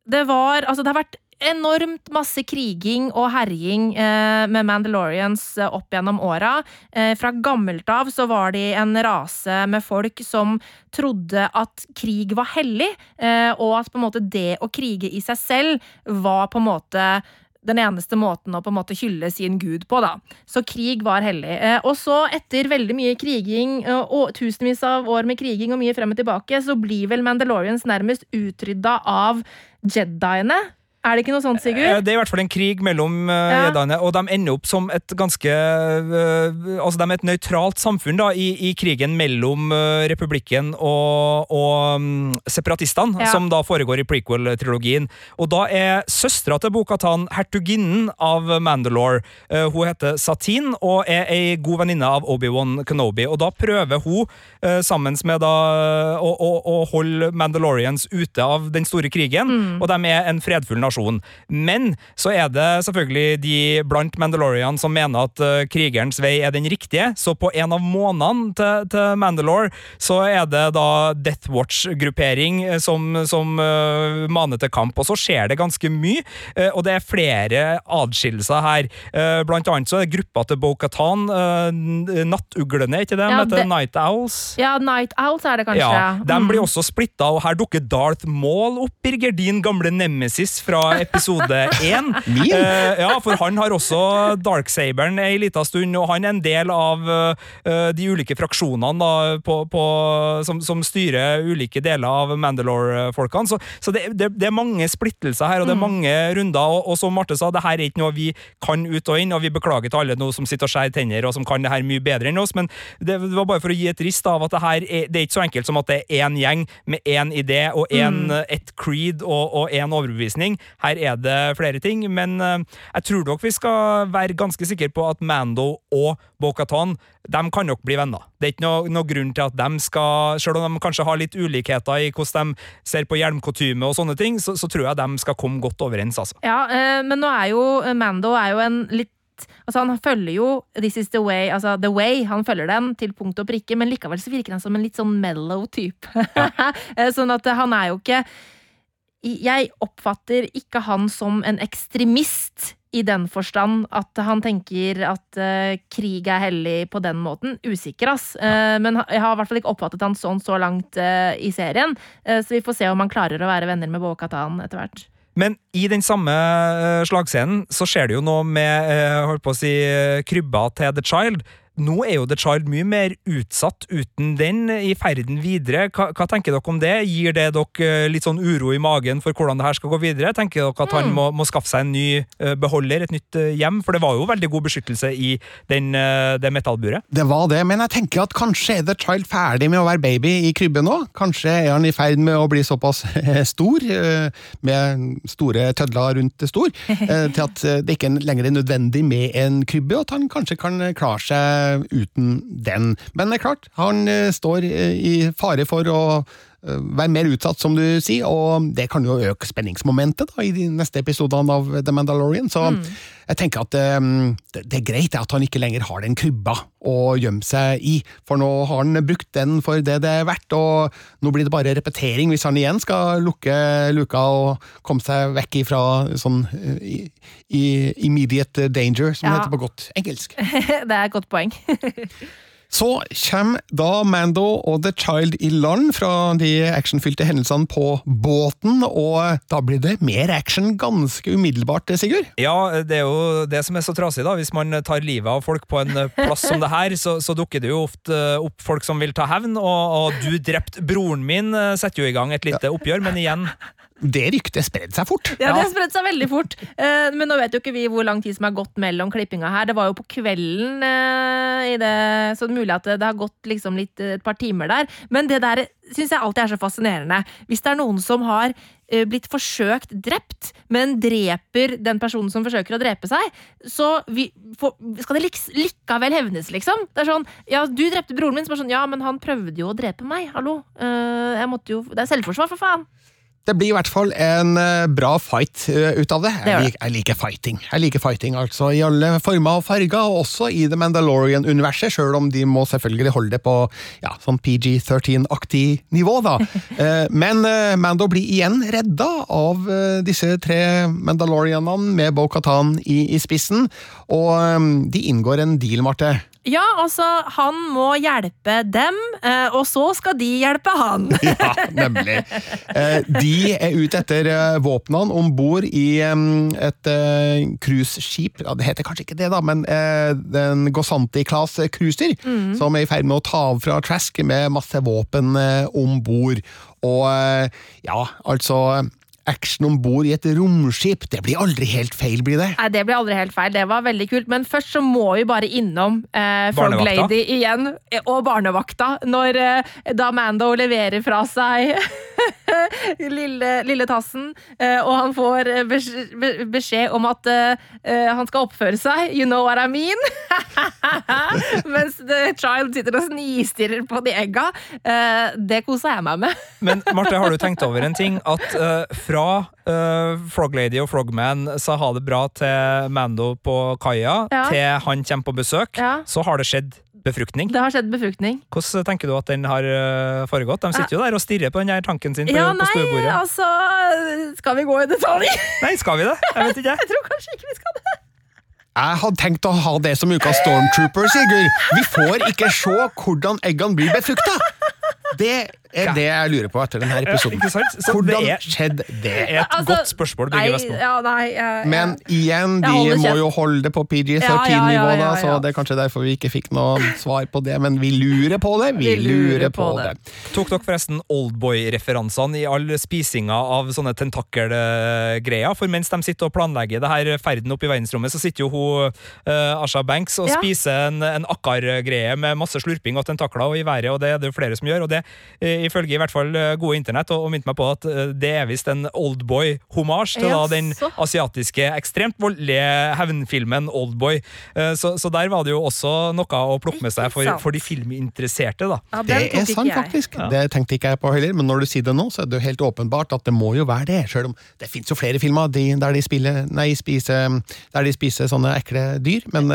det var Altså, det har vært enormt masse kriging og herjing eh, med Mandalorians eh, opp gjennom åra. Eh, fra gammelt av så var de en rase med folk som trodde at krig var hellig, eh, og at på en måte det å krige i seg selv var på en måte den eneste måten å på en måte hylle sin gud på, da. Så krig var hellig. Eh, og så, etter veldig mye kriging eh, og tusenvis av år med kriging og mye frem og tilbake, så blir vel Mandalorians nærmest utrydda av jediene. Er det ikke noe sånt, Eh, Sigurd? Det er i hvert fall en krig mellom uh, Ja. jediene, og de ender opp som et ganske eh, Altså, de er et nøytralt samfunn da, i, i krigen mellom eh, republikken og, og mm, separatistene, Ja. som da foregår i prequel-trilogien. Og da er søstera til Bokatan hertuginnen av Mandalore. Eh, hun heter Satine og er ei god venninne av Obi-Wan Kenobi. Og da prøver hun, sammen med da, å, å, å holde Mandalorians ute av den store krigen, Mm. og de er en fredfull nasjon. Men så er det selvfølgelig de blant Mandalorian som mener at uh, krigerens vei er den riktige, så på en av månedene til, til Mandalore så er det da Death Watch-gruppering eh, som, som uh, maner til kamp, og så skjer det ganske mye, uh, og det er flere adskillelser her. Blant annet så er det gruppa til Bo-Katan, nattuglene, ikke det? Ja, De heter Night Owls. Ja, Night Owls er det kanskje. Ja, De Mm. blir også splitta, og her dukker Darth Maul opp, Birger, din gamle nemesis fra episode én. Min? Eh, ja, for han har også Darksaberen ei lita stund, og han er en del av eh, de ulike fraksjonene da, på, på, som, som styrer ulike deler av Mandalore-folkene. Så, så det, det, det er mange splittelser her, og det er mange runder. Og, og som Marte sa, det her er ikke noe vi kan ut og inn, og vi beklager til alle nå som sitter og skjærer tenner, og som kan det her mye bedre enn oss, men det var bare for å gi et rist av at det her er, det er ikke så enkelt som at det er én gjeng med én idé og én, et creed og, og én overbevisning. Her er det flere ting, men eh, jeg tror nok vi skal være ganske sikre på at Mando og Bo-Katan de kan nok bli venner. Det er ikke noe, noe grunn til at de skal Selv om de kanskje har litt ulikheter i hvordan de ser på hjelmkutyme og sånne ting, så, så tror jeg de skal komme godt overens, altså. Ja, eh, men nå er jo Mando er jo en litt Altså Han følger jo This is the way, altså The Way, han følger den til punkt og prikke, men likevel så virker han som en litt sånn mellow type. Ja. sånn at han er jo ikke Jeg oppfatter ikke han som en ekstremist i den forstand at han tenker at uh, krig er hellig på den måten. Usikker, ass. Uh, men jeg har i hvert fall ikke oppfattet han sånn så langt uh, i serien. Så vi får se om han klarer å være venner med Bo-Katan etter hvert. Men i den samme slagscenen så skjer det jo noe med holdt på å si, krybba til The Child. Nå er jo The Child mye mer utsatt uten den i ferden videre. Hva, hva tenker dere om det? Gir det dere eh, litt sånn uro i magen for hvordan det her skal gå videre? Tenker dere at han må, må skaffe seg en ny uh, beholder, et nytt uh, hjem? For det var jo veldig god beskyttelse i den, uh, det metallburet. Det var det, men jeg tenker at kanskje er The Child ferdig med å være baby i krybben nå. Kanskje er han i ferd med å bli såpass eh, stor, eh, med store tødler rundt stor, eh, til at eh, det ikke lenger er nødvendig med en krybbe, og at han kanskje kan klare seg uten den. Men det er klart, han eh, står eh, i fare for å eh, være mer utsatt, som du sier, og det kan jo øke spenningsmomentet da, i de neste episodene av The Mandalorian. Så jeg tenker at um, det, det er greit at han ikke lenger har den krybba å gjemme seg i, for nå har han brukt den for det det er verdt, og nå blir det bare repetering hvis han igjen skal lukke luka og komme seg vekk ifra sånn eh, i, i immediate danger, som Ja. det heter på godt engelsk. det er et godt poeng. Så kommer da Mando og The Child i land fra de actionfylte hendelsene på båten, og da blir det mer action ganske umiddelbart, Sigurd? Ja, det er jo det som er så trasig, da. Hvis man tar livet av folk på en eh, plass som det her, så, så dukker det jo ofte eh, opp folk som vil ta hevn, og, og du drept broren min, eh, setter jo i gang et lite oppgjør, men igjen Det ryktet spredde seg fort. Ja, det spredde seg veldig fort. Eh, men nå vet jo ikke vi hvor lang tid som har gått mellom klippinga her. Det var jo på kvelden, eh, i det, så det er mulig at det, har gått liksom litt, eh, et par timer der. Men det der syns jeg alltid er så fascinerende. Hvis det er noen som har blitt forsøkt drept, men dreper den personen som forsøker å drepe seg, så vi, for, skal det liks, likevel hevnes, liksom. Det er sånn Ja, du drepte broren min, som er sånn Ja, men han prøvde jo å drepe meg. Hallo. Eh, jeg måtte jo Det er selvforsvar, for faen. Det blir i hvert fall en eh, bra fight eh, ut av det. Jeg, lik, jeg liker fighting. Jeg liker fighting altså i alle former og farger, og også i The Mandalorian-universet, sjøl om de må selvfølgelig holde det på ja, sånn PG-13-aktig nivå, da. Eh, Men Mando blir igjen redda av disse tre Mandalorianene med Bo-Katan i, i spissen, og de inngår en deal, Marte. Ja, altså, han må hjelpe dem, eh, og så skal de hjelpe han. Ja, nemlig. Eh, De er ute etter eh, våpnene om bord i et cruiseskip. Ja, det heter kanskje ikke det, da, men den Gosanti-class cruiser, som er i ferd med å ta av fra Trask med masse våpen om bord. Og ja, altså Action om bord i et romskip, det blir aldri helt feil, blir det? Nei, Det blir aldri helt feil. Det var veldig kult. Men først så må vi bare innom eh, Frog Lady igjen, eh, og barnevakta, når eh, da Mando leverer fra seg lille, lille tassen, eh, og han får eh, beskjed om at eh, han skal oppføre seg. You know what I mean? Mens The Child sitter og snistirrer på de egga. Eh, det koser jeg meg med. Men Marte, har du tenkt over en ting? At eh, fra uh, Froglady og Frogman sa ha det bra til Mando på kaia, Ja. til han kommer på besøk, Ja. så har det skjedd befruktning. Det har skjedd befruktning. Hvordan tenker du at den har eh, foregått? De sitter jo der og stirrer på den her tanken sin på, Ja, på nei, altså Skal vi gå i detalj? Nei, skal vi det? Jeg vet ikke. Jeg tror kanskje ikke vi skal det. Jeg hadde tenkt å ha det som ukas Stormtrooper, Sigurd. Vi får ikke se hvordan eggene blir befrukta! Det er det jeg lurer på etter denne episoden. Hvordan skjedde det? Det er et Altså, godt spørsmål, Birger Nei, Vestmo. ja, nei, jeg- Men igjen, de må jo holde det på Ja, ja, PG-13-nivå, ja, ja, da, så ja. det er kanskje derfor vi ikke fikk noe svar på det. Men vi lurer på det. Vi, lurer på det. Tok dere forresten Oldboy-referansene i all spisinga av sånne tentakelgreier? For mens de sitter og planlegger det her ferden opp i verdensrommet, så sitter jo hun uh, Asha Banks og Ja. spiser en, en akkargreie med masse slurping og tentakler og i været, og det er det jo flere som gjør. Og det, eh, ifølge i hvert fall eh, gode internett, og, og minte meg på at eh, det er visst en Oldboy-homasj til da den asiatiske, ekstremt voldelige hevnfilmen Oldboy. Eh, Så, så der var det jo også noe å plukke med seg for, for de filminteresserte, da. Ja, Det er sant, faktisk. faktisk. Det tenkte ikke jeg på heller, men når du sier det nå, så er det jo helt åpenbart at det må jo være det. Selv om det fins jo flere filmer de, der, de spiller, nei, spiser, der de spiser sånne ekle dyr, men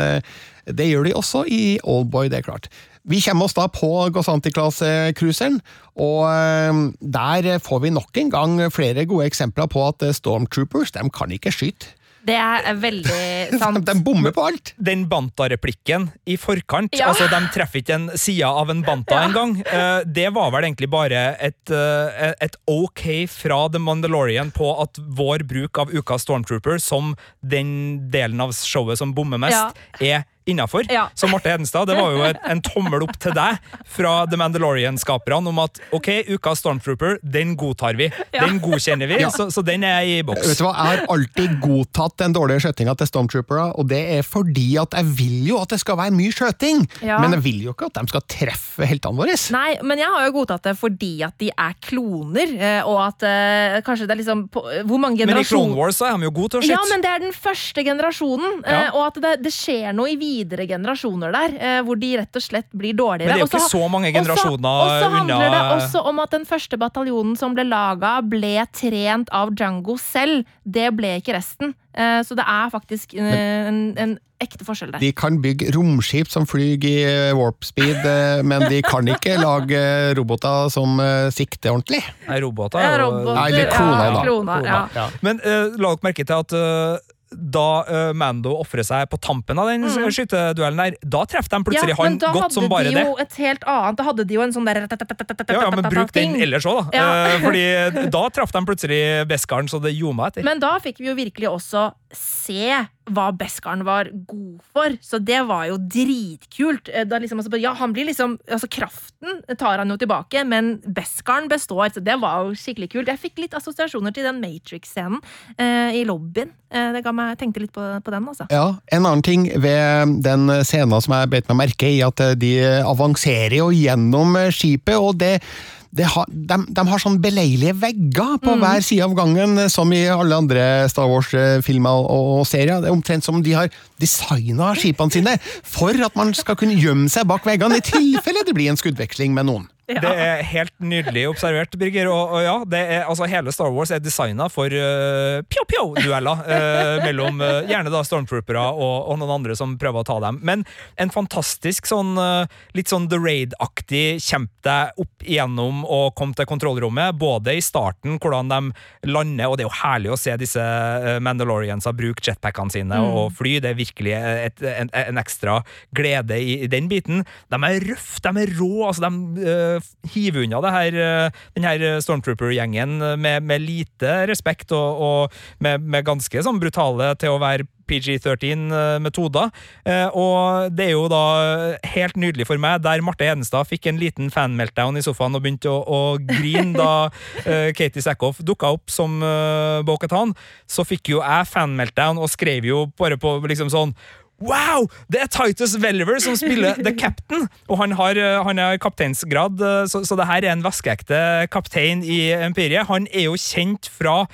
det gjør de også i Oldboy, det er klart. Vi kommer oss da på Gosanti-Class-cruiseren, og eh, der får vi nok en gang flere gode eksempler på at eh, Stormtroopers de kan ikke skyte. Det er veldig sant. De bommer på alt! den Banta-replikken i forkant Ja. Altså, De treffer ikke en side av en Banta engang. Uh, det var vel egentlig bare et, eh, et ok fra The Mandalorian på at vår bruk av Ukas Stormtrooper som den delen av showet som bommer mest, er innafor. Ja. Så Marte Hedenstad, det var jo en, en tommel opp til deg fra The Mandalorian-skaperne om at ok, Ukas Stormtrooper, den godtar vi. Den godkjenner vi, Ja. så, så den er i boks. Vet du hva, Jeg har alltid godtatt den dårlige skjøtinga til Stormtroopere, og det er fordi at jeg vil jo at det skal være mye skjøting, Ja. men jeg vil jo ikke at de skal treffe heltene våre. Nei, men jeg har jo godtatt det fordi at de er kloner, eh, og at eh, kanskje det er liksom på, Hvor mange generasjoner Men i Clone Wars så er de jo gode til å skyte. Ja, men det er den første generasjonen, Ja. eh, og at det, det skjer noe i videre generasjoner der, eh, hvor de rett og slett blir dårligere. Men det er jo ikke også, så mange generasjoner Og så handler det også om at den første bataljonen som ble laga, ble trent av Django selv. Det ble ikke resten. Eh, Så det er faktisk eh, en, en ekte forskjell der. De kan bygge romskip som flyr i warp speed, eh, men de kan ikke lage roboter som eh, sikter ordentlig. Nei, roboter. Er jo- Nei, eller kloner, da. kloner, ja. Ja. Men eh, la dere merke til at eh, da eh, Mando ofrer seg på tampen av den Mm. skyteduellen der, da treffer de plutselig han godt som bare det. men da hadde de jo et helt annet. Da hadde de jo en sånn der Ja, ja, men bruk den ellers òg, da. Ja. Eh, fordi da traff de plutselig Beskaren, så det gjorde meg etter. Men da fikk vi jo virkelig også se hva Beskaren var god for, så det var jo dritkult. Eh, liksom, altså, ja, han blir liksom, altså Kraften tar han jo tilbake, men Beskaren består, så det var jo skikkelig kult. Jeg fikk litt assosiasjoner til den Matrix-scenen eh, i lobbyen. Eh, det ga meg, tenkte litt på, på den, altså. Ja, En annen ting ved den scenen som jeg beit meg merke i, at eh, de avanserer jo gjennom eh, skipet, og det har, de, de har sånn beleilige vegger på hver side av gangen, eh, som i alle andre Star Wars-filmer og, og serier. Det er omtrent som de har designa skipene sine for at man skal kunne gjemme seg bak veggene i tilfelle det blir en skuddveksling med noen. Det er helt nydelig observert, Birger. Og, og ja, det er, altså Hele Star Wars er designa for uh, pjo-pjo-dueller uh, mellom uh, gjerne da stormtroopere og, og noen andre som prøver å ta dem. Men en fantastisk sånn uh, litt sånn The Raid-aktig kjemp deg opp igjennom og kom til kontrollrommet. Både i starten, hvordan de lander, og det er jo herlig å se disse Mandalorians Mandaloriansa bruke jetpackene sine og fly. Det er virkelig et, en, en ekstra glede i, i den biten. De er røffe, de er rå. altså de hiver unna det her, uh, den her Stormtrooper-gjengen med, med lite respekt og, og med, med ganske sånn brutale til å være PG-13-metoder. Eh, og det er jo da helt nydelig for meg, der Marte Hedenstad fikk en liten fan-meltdown i sofaen og begynte å, å grine da eh, Katie Sackhoff dukka opp som Bo-Katan, så fikk jo jeg fan-meltdown og skrev jo bare på liksom sånn Wow! Det er Titus Welliver som spiller The Captain! Og han har, eh, han har kapteinsgrad, eh, så, så det her er en vaskeekte kaptein i Imperiet. Han er jo kjent fra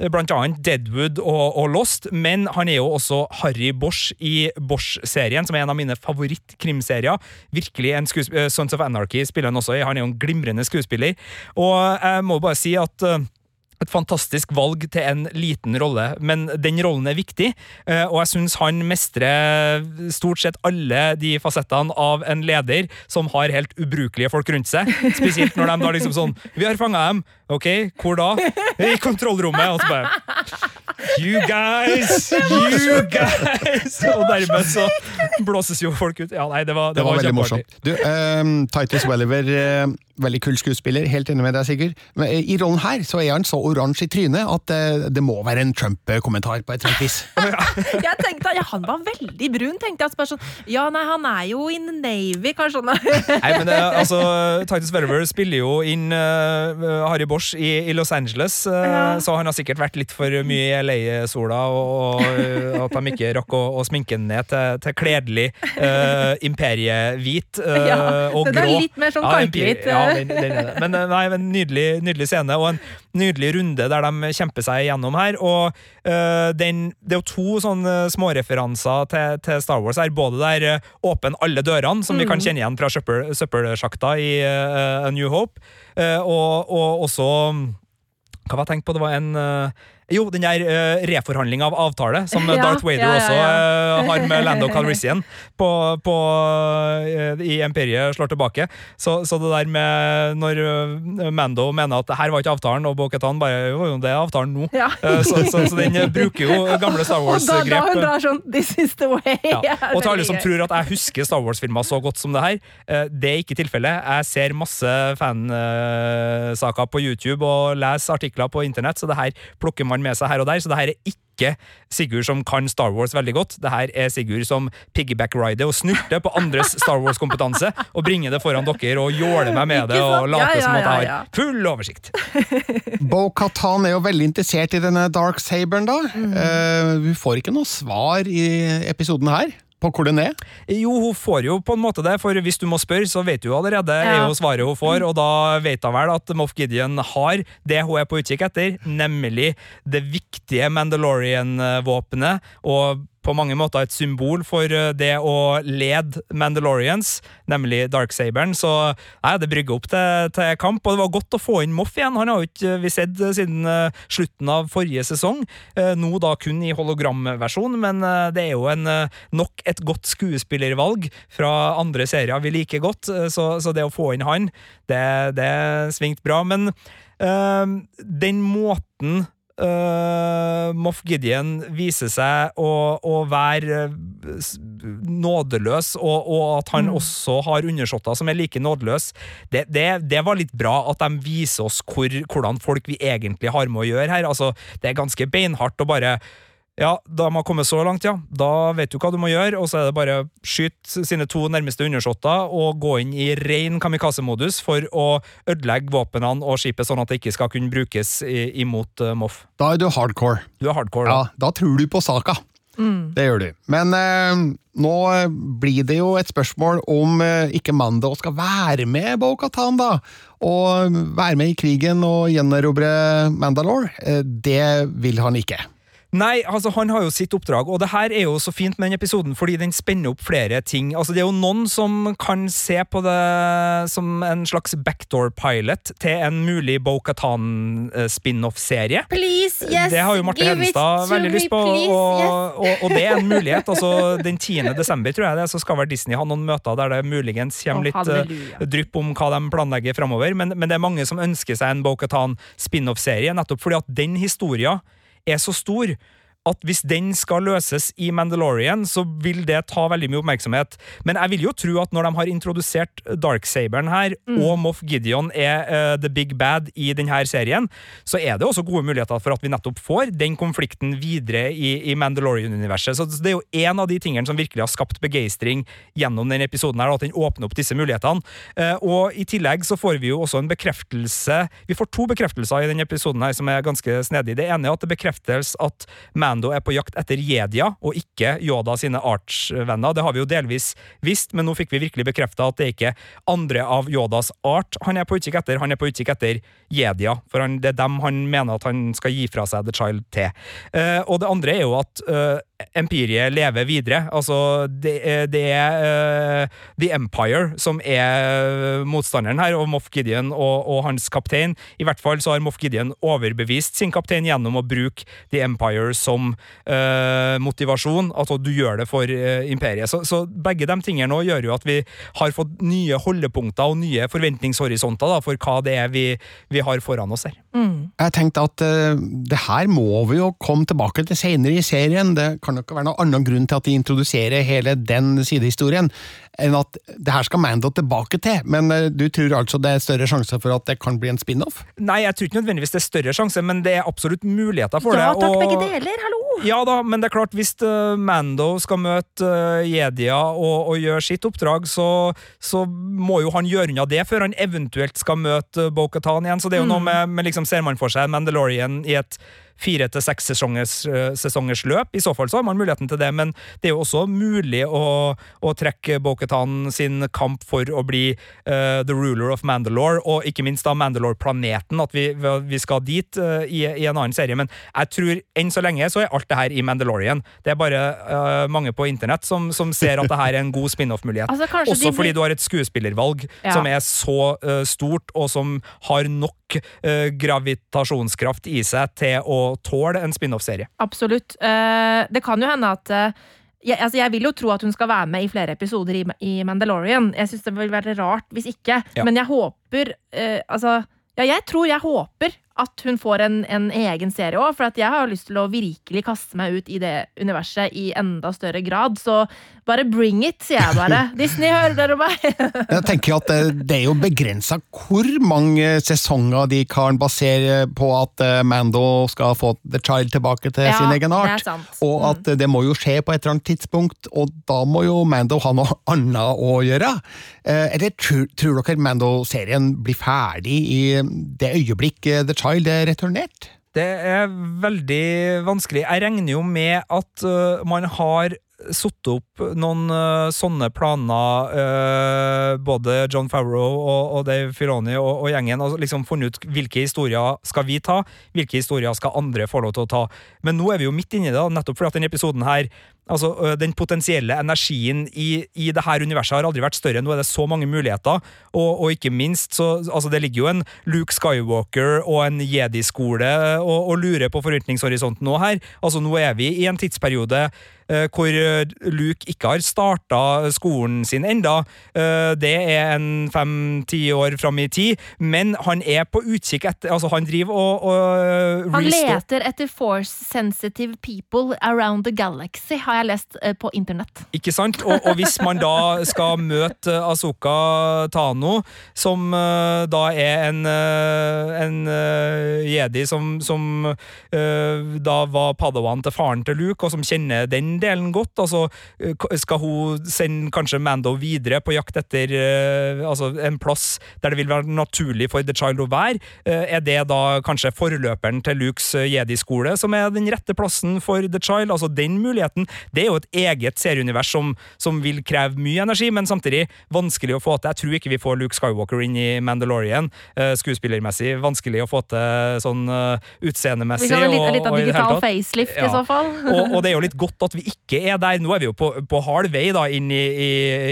eh, blant annet Deadwood og, og Lost, men han er jo også Harry Bosch i Bosch-serien, som er en av mine favorittkrimserier. Virkelig en Sons of Anarchy spiller han også i. Han er jo en glimrende skuespiller. Og jeg må bare si at et fantastisk valg til en liten rolle, men den rollen er viktig, eh, og jeg syns han mestrer stort sett alle de fasettene av en leder som har helt ubrukelige folk rundt seg. Spesielt når de da liksom sånn Vi har fanga dem! Ok, hvor da? I kontrollrommet! Og så bare You guys! You guys! Og dermed så blåses jo folk ut. Ja, nei, det var, det Det var veldig morsomt. Du, um, Titus Welliver, uh, veldig kul skuespiller, helt enig med deg, Sigurd. Men uh, i rollen her så er han så oransje i trynet at uh, det må være en Trump-kommentar på et eller annet vis. Jeg tenkte, ja, Han var veldig brun, tenkte jeg. Altså sånn, ja, nei, han er jo in the Navy, kanskje. Nei, men altså, Titus Welliver spiller jo inn Harry Bosch i, i Los Angeles, Ja. så han har sikkert vært litt for mye i LA-sola, og, og eh, at de ikke rakk å, å sminke den ned til, til kledelig uh, imperiehvit uh, Ja, og den er litt mer sånn Ja, kalkhvit, Ja, ja, den, den. Men eh, nei, en nydelig, nydelig scene, og en nydelig runde der de kjemper seg gjennom her. Og uh, den, det er jo to sånne småreferanser til, til Star Wars her. Både der åpen alle dørene, som vi kan kjenne igjen fra søppel, søppelsjakta i A New Hope, og, og også Hva var jeg tenkt på? Det var en eh, jo, den der uh, reforhandling av avtale, som Ja, Darth Vader ja, ja, også uh, har med Lando Calrissian på, på, uh, i Imperiet slår tilbake. Så, så det der med når eh, Mando mener at her var ikke avtalen, og Bo-Katan bare jo, det er avtalen nå. Eh, så, så, så den bruker jo gamle Star Og da, da hun drar sånn 'This is the way'. Og til alle som tror at jeg husker Star Wars-filmer så godt som det her, eh, det er ikke tilfellet. Jeg ser masse fansaker på YouTube og leser artikler på internett, så det her plukker man med seg her og der. Så det her er ikke Sigurd som kan Star Wars veldig godt. Det her er Sigurd som piggyback-rider og snurter på andres Star Wars-kompetanse og bringer det foran dere og jåler meg med det og later Ja, ja, som at jeg har full oversikt. Bo-Katan er jo veldig interessert i denne Dark Saberen, da. Eh, vi får ikke noe svar i episoden her på hvor den er. Jo, hun får jo på en måte det, for hvis du må spørre, så vet du allerede er jo svaret hun får, og da vet hun vel at Moff Gideon har det hun er på utkikk etter, nemlig det viktige Mandalorian-våpenet, og på mange måter et symbol for eh, det å lede Mandalorians, nemlig Darksaberen. Så nei, det brygger opp til, til kamp, og det var godt å få inn Moff igjen. Han har jo ikke vi sett eh, siden eh, slutten av forrige sesong, eh, nå da kun i hologramversjon, men eh, det er jo en, eh, nok et godt skuespillervalg fra andre serier vi liker godt, eh, så, så det å få inn han, det, det svingte bra. Men øh, den måten eh, Moff Gideon viser seg å, å være eh, nådeløs, og, og at han også har undersåtter som er like nådeløse, det, det, det var litt bra at de viser oss hvor, hvordan folk vi egentlig har med å gjøre her. Altså, det er ganske beinhardt å bare ja, da de har kommet så langt, ja. Da vet du hva du må gjøre, og så er det bare skyte sine to nærmeste undersåtter og gå inn i ren kamikaze-modus for å ødelegge våpnene og skipet, sånn at det ikke skal kunne brukes imot uh, Moff. Da er du hardcore. Du er hardcore, da. Ja, da tror du på saka. Det gjør du. Men eh, nå blir det jo et spørsmål om eh, ikke Mando skal være med Bo-Katan, da. Og være med i krigen og gjenerobre Mandalore. Eh, det vil han ikke. Nei, altså han har jo sitt oppdrag, og det her er jo så fint med den episoden fordi den spenner opp flere ting. Altså Det er jo noen som kan se på det som en slags backdoor-pilot til en mulig Bo-Katan-spin-off-serie. Please, yes, det har jo Marte Hedenstad veldig me, lyst på, please, og, yes. og, og det er en mulighet. altså Den 10. desember tror jeg det, så skal vel Disney ha noen møter der det muligens kommer litt oh, drypp om hva de planlegger framover, men, men det er mange som ønsker seg en Bo-Katan spin-off-serie, nettopp fordi at den historien er så stor at hvis den skal løses i Mandalorian, så vil det ta veldig mye oppmerksomhet. Men jeg vil jo tro at når de har introdusert Darksaberen her, og Moff Gideon er uh, the big bad i denne serien, så er det også gode muligheter for at vi nettopp får den konflikten videre i, i Mandalorian-universet. Så det er jo en av de tingene som virkelig har skapt begeistring gjennom denne episoden, her, at den åpner opp disse mulighetene. Uh, og i tillegg så får vi jo også en bekreftelse Vi får to bekreftelser i denne episoden her som er ganske snedig. Det ene er at det bekreftes at Mando er på jakt etter Jedia, og ikke Yoda sine artsvenner. Det har vi jo delvis visst, men nå fikk vi virkelig bekrefta at det er ikke andre av Yodas art han er på utkikk etter, han er på utkikk etter Jedia. For han, det er dem han mener at han skal gi fra seg The Child til. Uh, og det andre er jo at uh, empiriet lever videre. Altså, det, er- det er uh, The Empire som er motstanderen her, og Moff Gideon og, og hans kaptein. I hvert fall så har Moff Gideon overbevist sin kaptein gjennom å bruke The Empire som eh, motivasjon. Altså, du gjør det for eh, imperiet. Så, så begge de tingene nå gjør jo at vi har fått nye holdepunkter og nye forventningshorisonter da, for hva det er vi, vi har foran oss her. Jeg tenkte at uh, det her må vi jo komme tilbake til senere i serien. Det kan jo ikke være noen annen grunn til at de introduserer hele den sidehistorien, enn at det her skal Mando tilbake til. Men uh, du tror altså det er større sjanse for at det kan bli en spin-off? Nei, jeg tror ikke nødvendigvis det er større sjanse, men det er absolutt muligheter for Ja det. takk, og- begge deler, hallo! Ja da, men det er klart, hvis uh, Mando skal møte uh, Jedia og, og gjøre sitt oppdrag, så, så må jo han gjøre unna det før han eventuelt skal møte Bo-Katan igjen. Så det er jo noe med, med liksom, ser man for seg Mandalorian i et fire til seks sesongers, eh, sesongers løp. I så fall så har man muligheten til det, men det er jo også mulig å, å trekke Boketan sin kamp for å bli uh, the ruler of Mandalore, og ikke minst da Mandalore-planeten, at vi, vi skal dit uh, i, i en annen serie. Men jeg tror enn så lenge så er alt det her i Mandalorian. Det er bare uh, mange på internett som, som ser at det her er en god spin-off-mulighet. Altså, Også de fordi du har et skuespillervalg Ja. som er så stort, og som har nok eh, gravitasjonskraft i seg til å tåle en spin-off-serie. Absolutt. Eh, det kan jo hende at eh, jeg, altså jeg vil jo tro at hun skal være med i flere episoder i, i Mandalorian. Jeg syns det vil være rart hvis ikke. Ja. Men jeg håper uh, Altså, ja, jeg tror jeg håper at hun får en, en egen serie òg, for at jeg har lyst til å virkelig kaste meg ut i det universet i enda større grad. Så bare bring it, sier jeg bare. Disney, hører dere meg? Jeg tenker at det, det er jo begrensa hvor mange sesonger de kan basere på at eh, Mando skal få The Child tilbake til Ja, sin egen det er art. sant. Mm. Og at det må jo skje på et eller annet tidspunkt, og da må jo Mando ha noe annet å gjøre. Eh, Eller tror, tror dere Mando-serien blir ferdig i det øyeblikk eh, The Child er returnert? Det er veldig vanskelig. Jeg regner jo med at man har satt opp noen uh, sånne planer, uh, både John Favreau og, og Dave Filoni og, og gjengen, og liksom funnet ut hvilke historier skal vi ta, hvilke historier skal andre få lov til å ta. Men nå er vi jo midt inni det, nettopp fordi at denne episoden her Altså, uh, Den potensielle energien i, i det her universet har aldri vært større. Nå er det så mange muligheter, og, og ikke minst så altså Det ligger jo en Luke Skywalker og en jedi-skole og, og lurer på forventningshorisonten nå her. Altså Nå er vi i en tidsperiode hvor eh, Luke ikke har starta skolen sin enda. Eh, det er en fem-ti år fram i tid, men han er på utkikk etter Altså, han driver og, og Han leter etter force-sensitive people around the galaxy, har jeg lest eh, på internett. Ikke sant? Og, og hvis man da skal møte Asuka Tano, som eh, da er en, eh, en eh, jedi som, som eh, da var padawan til faren til Luke, og som kjenner den delen godt, altså eh, skal hun sende kanskje Mando videre på jakt etter uh, altså en plass der det vil være naturlig for The Child å være? Uh, er det da kanskje forløperen til Lukes jedi-skole som er den rette plassen for The Child? Altså den muligheten. Det er jo et eget serieunivers som, som vil kreve mye energi, men samtidig vanskelig å få til. Jeg tror ikke vi får Luke Skywalker inn i Mandalorian. Uh, skuespillermessig vanskelig å få til sånn uh, Vi kan ha litt, og- det hele digital facelift i så fall. og, og det er jo litt godt at vi ikke er der. Nå er vi jo på, på halv vei da, inn, i, i,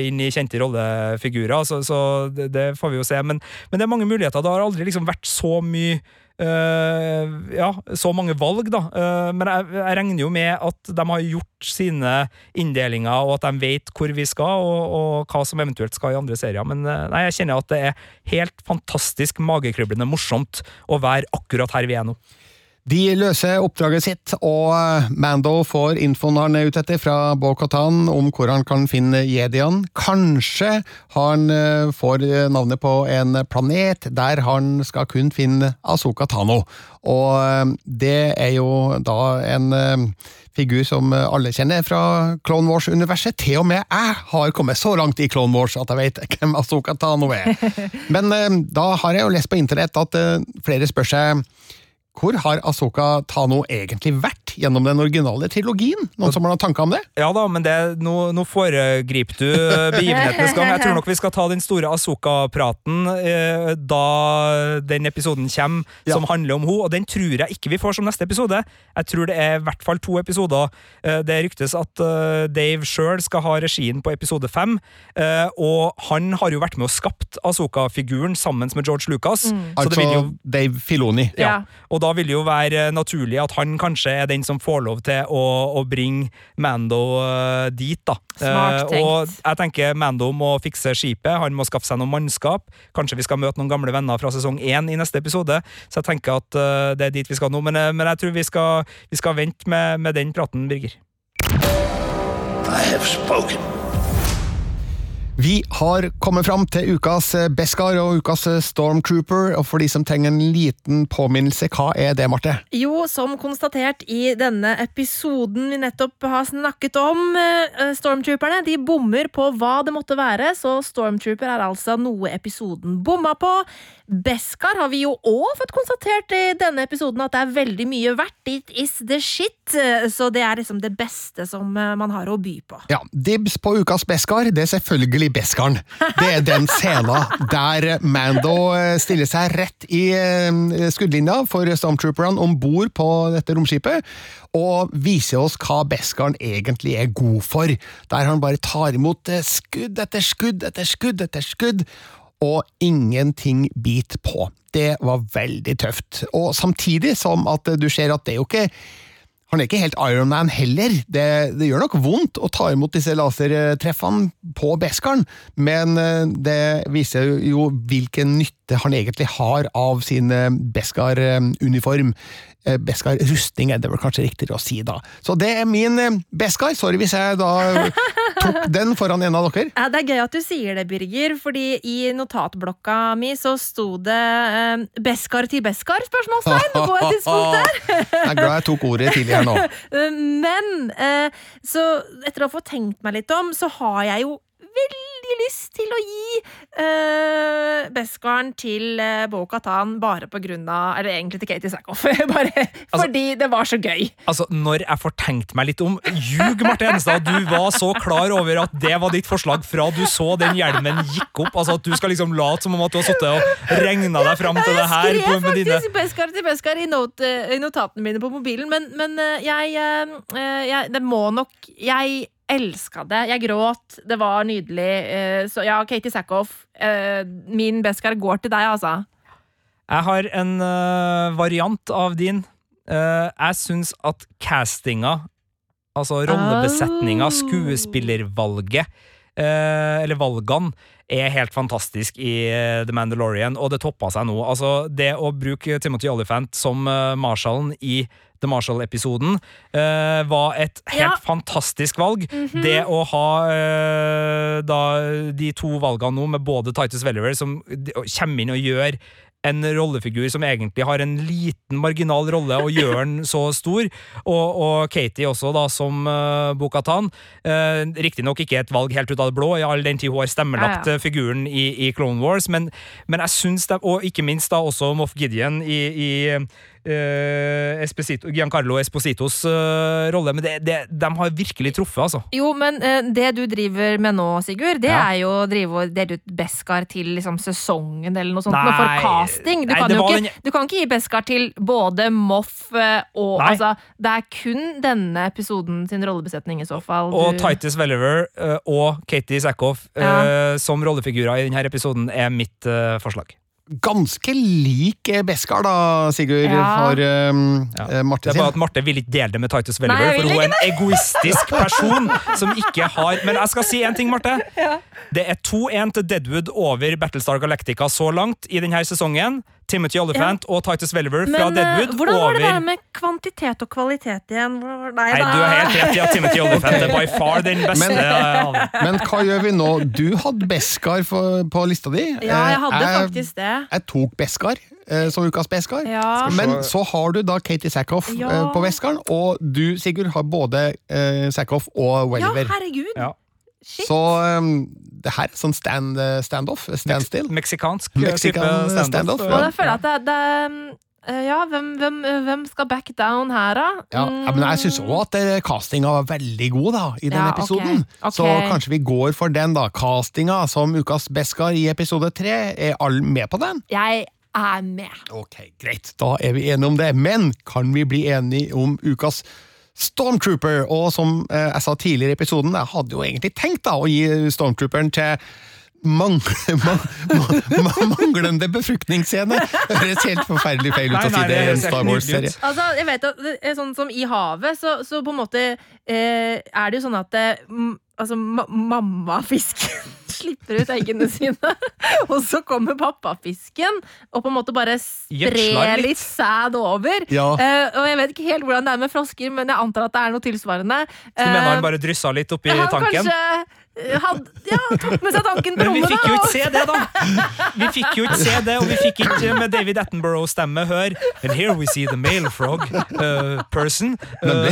inn i kjente rollefigurer, så, så det, det får vi jo se. Men, men det er mange muligheter. Det har aldri liksom vært så mye Uh, ja, så mange valg, da. Uh, men jeg, jeg regner jo med at de har gjort sine inndelinger, og at de vet hvor vi skal, og, og hva som eventuelt skal i andre serier. Men uh, nei, jeg kjenner at det er helt fantastisk magekryblende morsomt å være akkurat her vi er nå. De løser oppdraget sitt, og eh, Mando får infoen han er ute etter fra Bo-Katan om hvor han kan finne jediene. Kanskje han eh, får eh, navnet på en planet der han skal kun finne Asoka Tano. Og det er jo da en figur som alle kjenner fra Clone Wars-universet. Til og med jeg har kommet så langt i Clone Wars at jeg vet hvem Asoka Tano er. Men da har jeg jo lest på internett at flere spør seg hvor har Asoka Tano egentlig vært gjennom den originale trilogien? Noen som har noen tanker om det? Ja da, men det, nå, nå foregriper du begivenhetenes gang. Jeg tror nok vi skal ta den store Asoka-praten eh, da den episoden kommer Ja. som handler om henne, og den tror jeg ikke vi får som neste episode. Jeg tror det er i hvert fall to episoder. Eh, det ryktes at eh, Dave sjøl skal ha regien på episode fem, eh, og han har jo vært med og skapt Asoka-figuren sammen med George Lucas. Så det Altså vil jo Dave Filoni. ja. Ja. Og da vil det jo være naturlig at han kanskje er den som får lov til å, å bringe Mando eh, dit, da. Smart tenkt. og jeg tenker Mando må fikse skipet, han må skaffe seg noe mannskap. Kanskje vi skal møte noen gamle venner fra sesong én i neste episode. Så jeg tenker at eh, det er dit vi skal nå. Men, eh, men jeg tror vi skal, vi skal vente med, med den praten, Birger. I have spoken. Vi har kommet fram til ukas eh, Beskar og ukas eh, Stormtrooper, og for de som trenger en liten påminnelse, hva er det, Marte? Jo, som konstatert i denne episoden vi nettopp har snakket om, eh, Stormtrooperne de bommer på hva det måtte være, så Stormtrooper er altså noe episoden bomma på. Beskar har vi jo òg fått konstatert i denne episoden at det er veldig mye verdt. It is the shit. Så det er liksom det beste som eh, man har å by på. Ja, Dibs på ukas Beskar, det er selvfølgelig Beskaren. Det er den scenen der Mando eh, stiller seg rett i eh, skuddlinja for stormtrooperne om bord på dette romskipet, og viser oss hva Beskaren egentlig er god for. Der han bare tar imot skudd etter skudd etter skudd etter skudd, og ingenting bit på. Det var veldig tøft. Og samtidig som at du ser at det er jo ikke han er ikke helt Iron Man heller. Det, det gjør nok vondt å ta imot disse lasertreffene på Beskaren, men eh, det viser jo hvilken nytte han egentlig har av sin eh, Beskar-uniform. Beskar-rustning er det vel kanskje riktigere å si, da. Så det er min eh, Beskar. Sorry hvis jeg da tok den foran en av dere. Ja, det er gøy at du sier det, Birger, fordi i notatblokka mi så sto det eh, 'Beskar til Beskar?' spørsmålstegn på et tidspunkt der. Jeg er glad jeg tok ordet tidligere nå. Eh, Men eh, så etter å få tenkt meg litt om, så har jeg jo veldig lyst til å gi uh, Beskaren til uh, Bo-Katan bare på grunn av Eller egentlig til Katie Sackhoff. bare fordi det var så gøy. Altså, Når jeg får tenkt meg litt om Ljug, Marte Henstad, du var så klar over at det var ditt forslag fra du så den hjelmen gikk opp. Altså At du skal liksom late som om at du har sittet og regna deg fram til det her. Jeg på, skrev med dine faktisk Beskar til Beskar i, not, i notatene mine på mobilen, men, men eh, jeg, eh, jeg Det må nok Jeg elska det. Jeg gråt. Det var nydelig. Eh, Så ja, Katie Sackhoff, eh, min Beskar går til deg, altså. Jeg har en øh, variant av din. Eh, jeg syns at castinga, altså rollebesetninga, Oh. skuespillervalget, eh, eller valgene, er helt fantastisk i eh, The Mandalorian, og det toppa seg nå. Altså, det å bruke Timothy Olyphant som marshalen Marshallen i The Marshall-episoden uh, var et helt Ja. fantastisk valg. Det å ha uh, da de to valgene nå, med både Titus Welliver, som kommer inn og gjør en rollefigur som egentlig har en liten marginal rolle, og gjør den så stor. Og, og Katie også, da, som uh, Bokhatan. Uh, Riktignok ikke et valg helt ut av det blå, i all den tid hun har stemmelagt Ja, ja. eh, figuren i, i Clone Wars, men, men jeg syns det, og ikke minst da også Moff Gideon i, i eh, Esposito, Giancarlo Espositos eh, rolle, men det, det, de har virkelig truffet, altså. Jo, men eh, det du driver med nå, Sigurd, det Ja. er jo å drive og dele ut Beskar til liksom, sesongen eller noe sånt. Nei, noe for casting. Du, nei, kan jo ikke, den- du kan ikke gi Beskar til både Moff eh, og Nei. altså, Det er kun denne episoden sin rollebesetning, i så fall. Og du- Titus Welliver eh, og Katie Sackhoff ja. som rollefigurer i denne episoden er mitt eh, forslag. Ganske lik eh, Beskar, da, Sigurd, Ja. for um, Ja. Marte sin. Det er bare at Marte vil ikke dele det med Titus Welliver, for hun er en egoistisk person som ikke har Men jeg skal si en ting, Marte. Det er 2-1 til Deadwood over Battlestar Galactica så langt i denne sesongen. Timothy Olyphant og Titus Welliver fra Men eh, Deadwood hvordan var det over der med kvantitet og kvalitet igjen? Nei, Nei, du har helt rett i at Timothy Olyphant er by far den beste. Men- Men hva gjør vi nå? Du hadde Beskar for, på lista di. Ja, jeg hadde jeg, faktisk det. Jeg tok Beskar eh, som ukas Beskar. Ja. Men så har du da Katie Sackhoff Ja. eh, på Beskaren, og du, Sigurd, har både eh, Sackhoff og Ja, herregud. Ja. Shit. så um, det her er sånn stand, eh, standoff, standstill. Meksikansk eh, type standoff, standoff. Og jeg føler at det, det eh, Ja, hvem, hvem, hvem skal back down her, da? Ja, ja, men jeg syns òg at eh, castinga var veldig god da, i den Ja, episoden. episoden. Okay. Så kanskje vi går for den, da. Castinga som ukas Beskar i episode tre. Er alle med på den? Jeg er med. Ok, greit. Da er vi enige om det. Men kan vi bli enige om ukas Stormtrooper? Og som eh, jeg sa tidligere i episoden, jeg hadde jo egentlig tenkt da å gi Stormtrooperen til mang man, man, manglende befruktningsscene. Det høres helt forferdelig feil ut å si det i en Star Wars-serie. Altså, jeg vet at sånn som I havet, så, så på en måte eh, er det jo sånn at eh, Altså, ma mammafisken slipper ut eggene sine. Og så kommer pappafisken og på en måte bare sprer litt. sæd over. Ja. Uh, og jeg vet ikke helt hvordan det er med frosker, men jeg antar at det er noe tilsvarende. Du mener Eh, han bare dryssa litt oppi han tanken? kanskje eh, hadde ja, tok med seg tanken på Men vi fikk jo ikke se det, da! Vi fikk jo ikke se det, og vi fikk ikke med David Attenborough-stemme høre And here we see the male frog uh, person. Uh,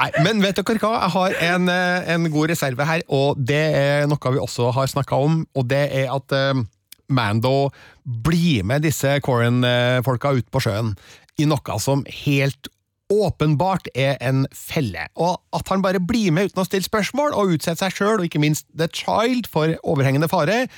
Nei, men vet dere hva? Jeg har en, eh, en god reserve her, og det er noe vi også har snakka om, og det er at eh, Mando blir med disse Corin-folka ut på sjøen i noe som helt åpenbart er en felle, og at han bare blir med uten å stille spørsmål og utsette seg sjøl, og ikke minst The Child, for overhengende fare,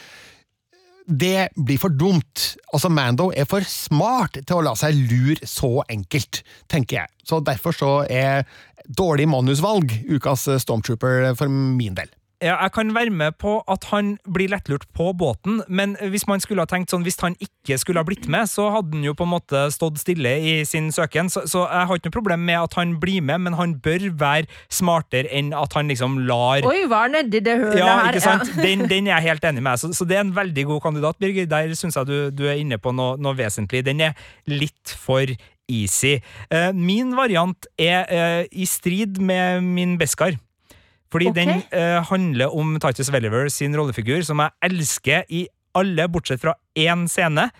det blir for dumt. Altså, Mando er for smart til å la seg lure så enkelt, tenker jeg. Så derfor så er dårlig manusvalg ukas Stormtrooper for min del. ja, jeg kan være med på at han blir lettlurt på båten, men hvis man skulle ha tenkt sånn, hvis han ikke skulle ha blitt med, så hadde han jo på en måte stått stille i sin søken. Så, så jeg har ikke noe problem med at han blir med, men han bør være smartere enn at han liksom lar Oi, hva er nedi det hølet Ja, her? ikke sant? Den, den er jeg helt enig med. Så, så det er en veldig god kandidat, Birger. Der syns jeg du, du er inne på noe, noe vesentlig. Den er litt for easy. Eh, min variant er eh, i strid med min Beskar. Fordi okay. den eh, handler om Titus Welliver sin rollefigur, som jeg elsker i alle, bortsett fra én scene.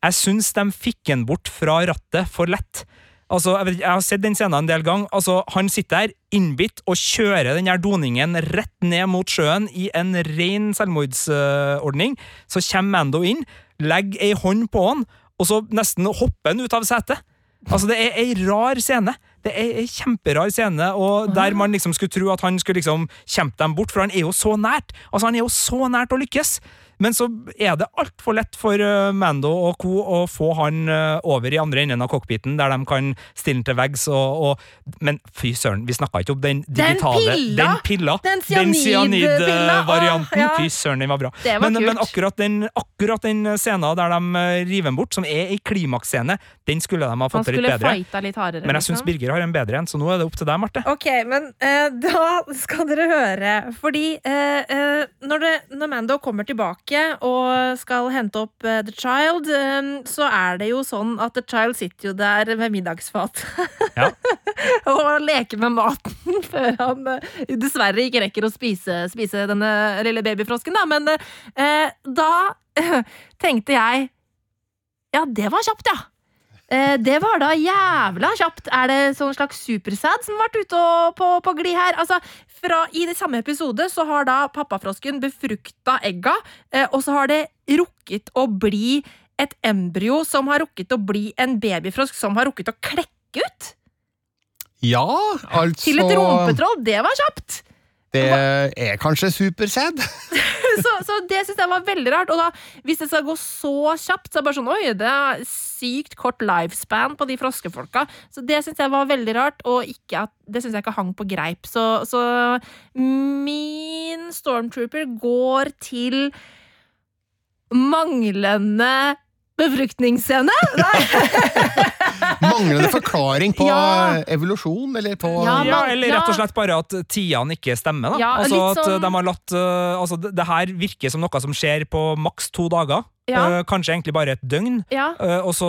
Jeg syns de fikk den bort fra rattet for lett. Altså, jeg, vet, jeg har sett den scenen en del ganger. Altså, han sitter der innbitt og kjører den her doningen rett ned mot sjøen i en ren selvmordsordning. Så kommer Mando inn, legger ei hånd på han, og så nesten hopper han ut av setet. Altså, det er ei rar scene. Det er ei kjemperar scene, og der man liksom skulle tro at han skulle liksom kjempe dem bort, for han er jo så nært. Altså, han er jo så nært å lykkes. Men så er det altfor lett for uh, Mando og co. å få han uh, over i andre enden av cockpiten, der de kan stille han til veggs og, og Men fy søren, vi snakka ikke om den Den digitale pilla! Den pilla! Den cyanidvarianten. Åh, ja. Fy søren, den var bra. Det var men, kult. men akkurat den, akkurat den scenen der de river den bort, som er ei klimaksscene, den skulle de ha fått til litt bedre. litt hardere. Men jeg syns liksom. Birger har en bedre en, så nå er det opp til deg, Marte. Ok, men uh, da skal dere høre. Fordi uh, uh, når, det, når Mando kommer tilbake og skal hente opp eh, The Child, eh, så er det jo sånn at The Child sitter jo der med middagsfat Ja. og leker med maten før han eh, dessverre ikke rekker å spise, spise denne lille babyfrosken, da. Men eh, da tenkte jeg Ja, det var kjapt, ja. Eh, Det var da jævla kjapt. Er det sånn slags supersad som vært ute på, på glid her? Altså, fra, I det samme episode så har da pappafrosken befrukta egga, eh, og så har det rukket å bli et embryo som har rukket å bli en babyfrosk som har rukket å klekke ut. Ja, altså Til et rumpetroll. Det var kjapt! Det er kanskje supersæd? så, så det syns jeg var veldig rart. Og da, hvis det skal gå så kjapt, så er det bare sånn Oi, det er sykt kort lifespan på de froskefolka. Så det syns jeg var veldig rart, og ikke at, det syns jeg ikke hang på greip. Så, så min stormtrooper går til manglende befruktningsscene. Nei. Manglende forklaring på Ja. evolusjon, eller på Ja, Ja, eller rett og slett bare at tidene ikke stemmer. Da. Ja, altså at sånn- de har latt uh, Altså, det, det her virker som noe som skjer på maks to dager. Ja. Uh, kanskje egentlig bare et døgn. Ja. Uh, og så,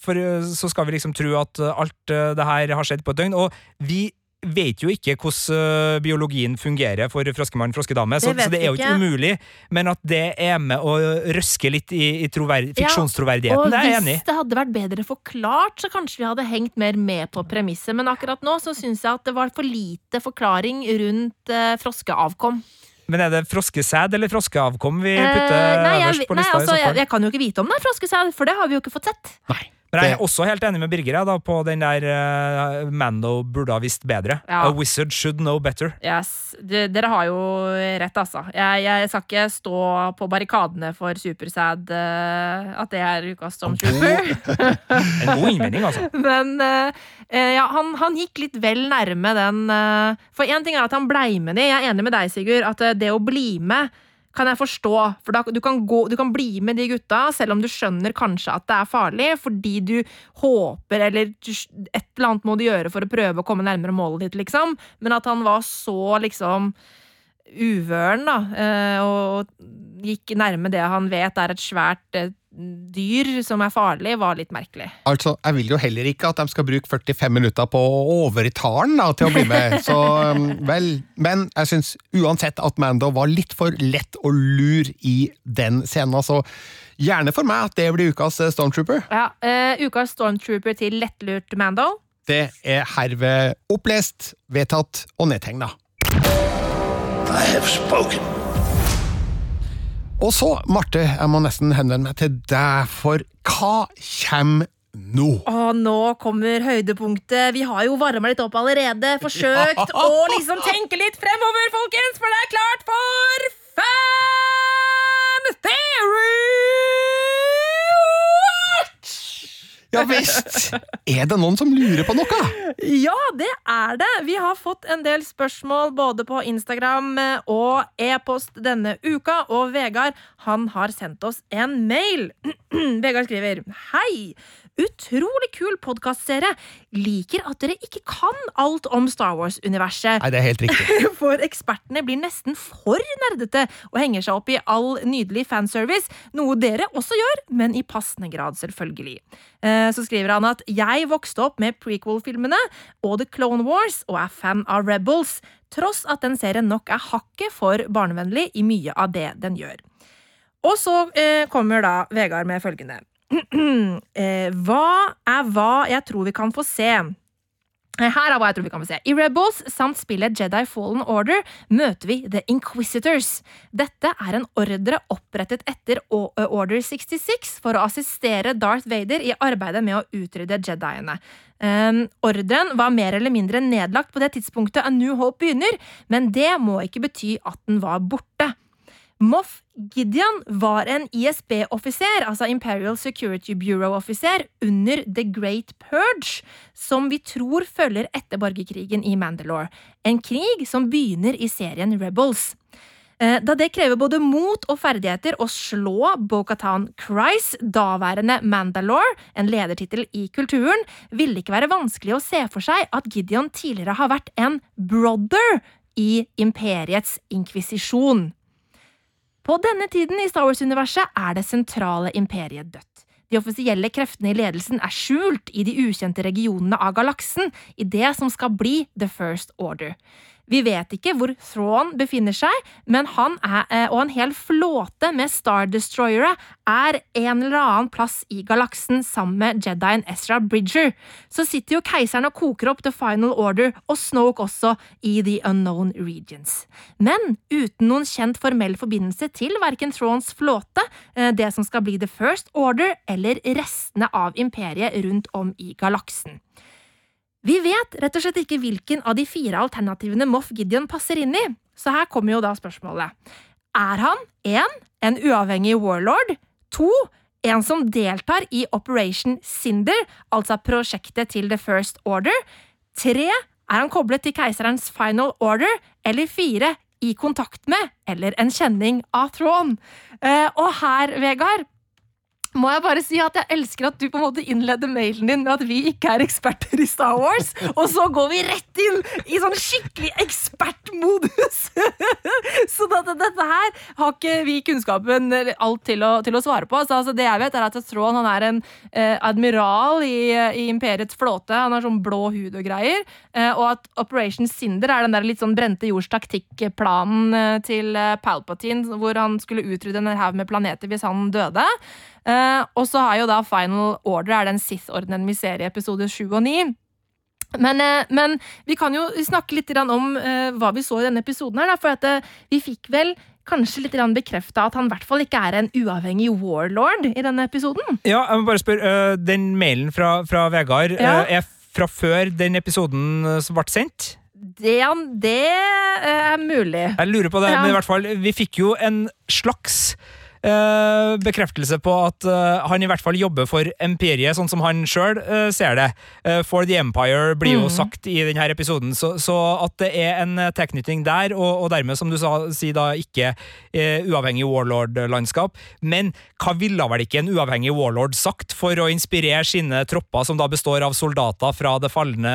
for, uh, så skal vi liksom tro at uh, alt uh, det her har skjedd på et døgn. Og vi vet jo ikke hvordan uh, biologien fungerer for froskemann froskedame, så, Det så det er jo ikke umulig. Men at det er med å røske litt i, i fiksjonstroverdigheten, Ja, det er jeg enig i. hvis det hadde vært bedre forklart, så kanskje vi hadde hengt mer med på premisset. Men akkurat nå så syns jeg at det var for lite forklaring rundt eh, froskeavkom. Men er det froskesæd eller froskeavkom vi Eh, putter nei, jeg, øverst på nei, altså, jeg, jeg kan jo ikke vite om det er froskesæd, for det har vi jo ikke fått sett. Nei. Men jeg er også helt enig med Birger da, på den der uh, Mando burde ha visst bedre. Ja. A wizard should know better. Yes, det, Dere har jo rett, altså. Jeg, jeg skal ikke stå på barrikadene for Supersad, uh, at det er ukas stormtrooper. En god innvending, altså. Men eh, eh, ja, han, han gikk litt vel nærme den eh, For én ting er at han blei med de. Jeg er enig med deg, Sigurd, at eh, det å bli med kan jeg forstå. For da, du, kan gå, du kan bli med de gutta, selv om du skjønner kanskje at det er farlig, fordi du håper eller et eller annet må du gjøre for å prøve å komme nærmere målet ditt, liksom. Men at han var så liksom uvøren, da, eh, og gikk nærme det han vet er et svært eh, dyr som er farlig, var litt merkelig. Altså, Jeg vil jo heller ikke at de skal bruke 45 minutter på å overta han da, til å bli med, så um, vel. Men jeg syns uansett at Mando var litt for lett å lure i den scenen. Så gjerne for meg at det blir ukas eh, Stormtrooper. Ja, uh, Ukas Stormtrooper til lettlurt Mando. Det er herved opplest, vedtatt og nedtegna. I have spoken. Og så, Marte, jeg må nesten henvende meg til deg, for hva kommer nå? Å, nå kommer høydepunktet. Vi har jo varma litt opp allerede. Forsøkt å liksom tenke litt fremover, folkens, for det er klart for Fan Theory! Ja visst! Er det noen som lurer på noe? Ja, det er det. Vi har fått en del spørsmål både på Instagram eh, og e-post denne uka, og Vegard han har sendt oss en mail. Vegard skriver Hei! Utrolig kul podkastserie. Liker at dere ikke kan alt om Star Wars-universet. Nei, det er helt riktig. For ekspertene blir nesten for nerdete og henger seg opp i all nydelig fanservice, noe dere også gjør, men i passende grad, selvfølgelig. Eh, Så skriver han at jeg vokste opp med prequel-filmene og The Clone Wars og er fan av Rebels, tross at den serien nok er hakket for barnevennlig i mye av det den gjør. Og så eh, kommer da Vegard med følgende. eh, hva er hva jeg tror vi kan få se? Eh, Her er hva jeg tror vi kan få se. I Rebels samt spillet Jedi Fallen Order møter vi The Inquisitors. Dette er en ordre opprettet etter eh, Order 66 for å assistere Darth Vader i arbeidet med å utrydde Jediene. Um, ordren var mer eller mindre nedlagt på det tidspunktet A New Hope begynner, men det må ikke bety at den var borte. Moff Gideon var en ISB-offiser, altså Imperial Security Bureau-offiser, under The Great Purge, som vi tror følger etter borgerkrigen i Mandalore. En krig som begynner i serien Rebels. Eh, Da det krever både mot og ferdigheter å slå Bo-Katan Christ, daværende Mandalore, en ledertittel i kulturen, ville ikke være vanskelig å se for seg at Gideon tidligere har vært en brother i imperiets inkvisisjon. På denne tiden i Star Wars-universet er det sentrale imperiet dødt. De offisielle kreftene i ledelsen er skjult i de ukjente regionene av galaksen, i det som skal bli The First Order. Vi vet ikke hvor Thrawn befinner seg, men han er, eh, og en hel flåte med Star Destroyere er en eller annen plass i galaksen sammen med Jedien Ezra Bridger. Så sitter jo keiseren og koker opp The Final Order og Snoke også i The Unknown Regions. Men uten noen kjent formell forbindelse til verken Thrawns flåte, eh, det som skal bli The First Order, eller restene av imperiet rundt om i galaksen. Vi vet rett og slett ikke hvilken av de fire alternativene Moff Gideon passer inn i, så her kommer jo da spørsmålet. Er han 1. En uavhengig warlord 2. En som deltar i Operation Cinder, altså prosjektet til The First Order 3. Er han koblet til keiserens Final Order? Eller 4. I kontakt med, eller en kjenning av Thrawn? Eh, og her, Vegard, må jeg bare si at jeg elsker at du på en måte innleder mailen din med at vi ikke er eksperter i Star Wars, og så går vi rett inn i sånn skikkelig ekspertmodus! så dette, dette her har ikke vi kunnskapen alt til å, til å svare på. Så, altså, det jeg vet, er at Thrawn han er en eh, admiral i, i imperiets flåte. Han har sånn blå hud og greier. Eh, og at Operation Cinder er den der litt sånn brente jords taktikkplanen eh, til eh, Palpatine, hvor han skulle utrydde en haug med planeter hvis han døde. Eh, og så har jo da Final Order er den Sith-ordenen vi ser i episode 7 og 9. Men, uh, men vi kan jo snakke litt om uh, hva vi så i denne episoden. her da, For at vi fikk vel kanskje litt bekrefta at han i hvert fall ikke er en uavhengig warlord i denne episoden. Ja, jeg må bare spørre, Den mailen fra, fra Vegard Ja. er fra før den episoden som ble sendt? Det, det er mulig. Jeg lurer på det, Ja. men i hvert fall, vi fikk jo en slags eh, bekreftelse på at eh, han i hvert fall jobber for imperiet, sånn som han sjøl eh, ser det. Eh, for the Empire blir jo sagt i denne episoden, så, så at det er en eh, tilknytning der, og, og dermed, som du sa, si da ikke eh, uavhengig warlord-landskap. Men hva ville vel ikke en uavhengig warlord sagt for å inspirere sine tropper, som da består av soldater fra det falne,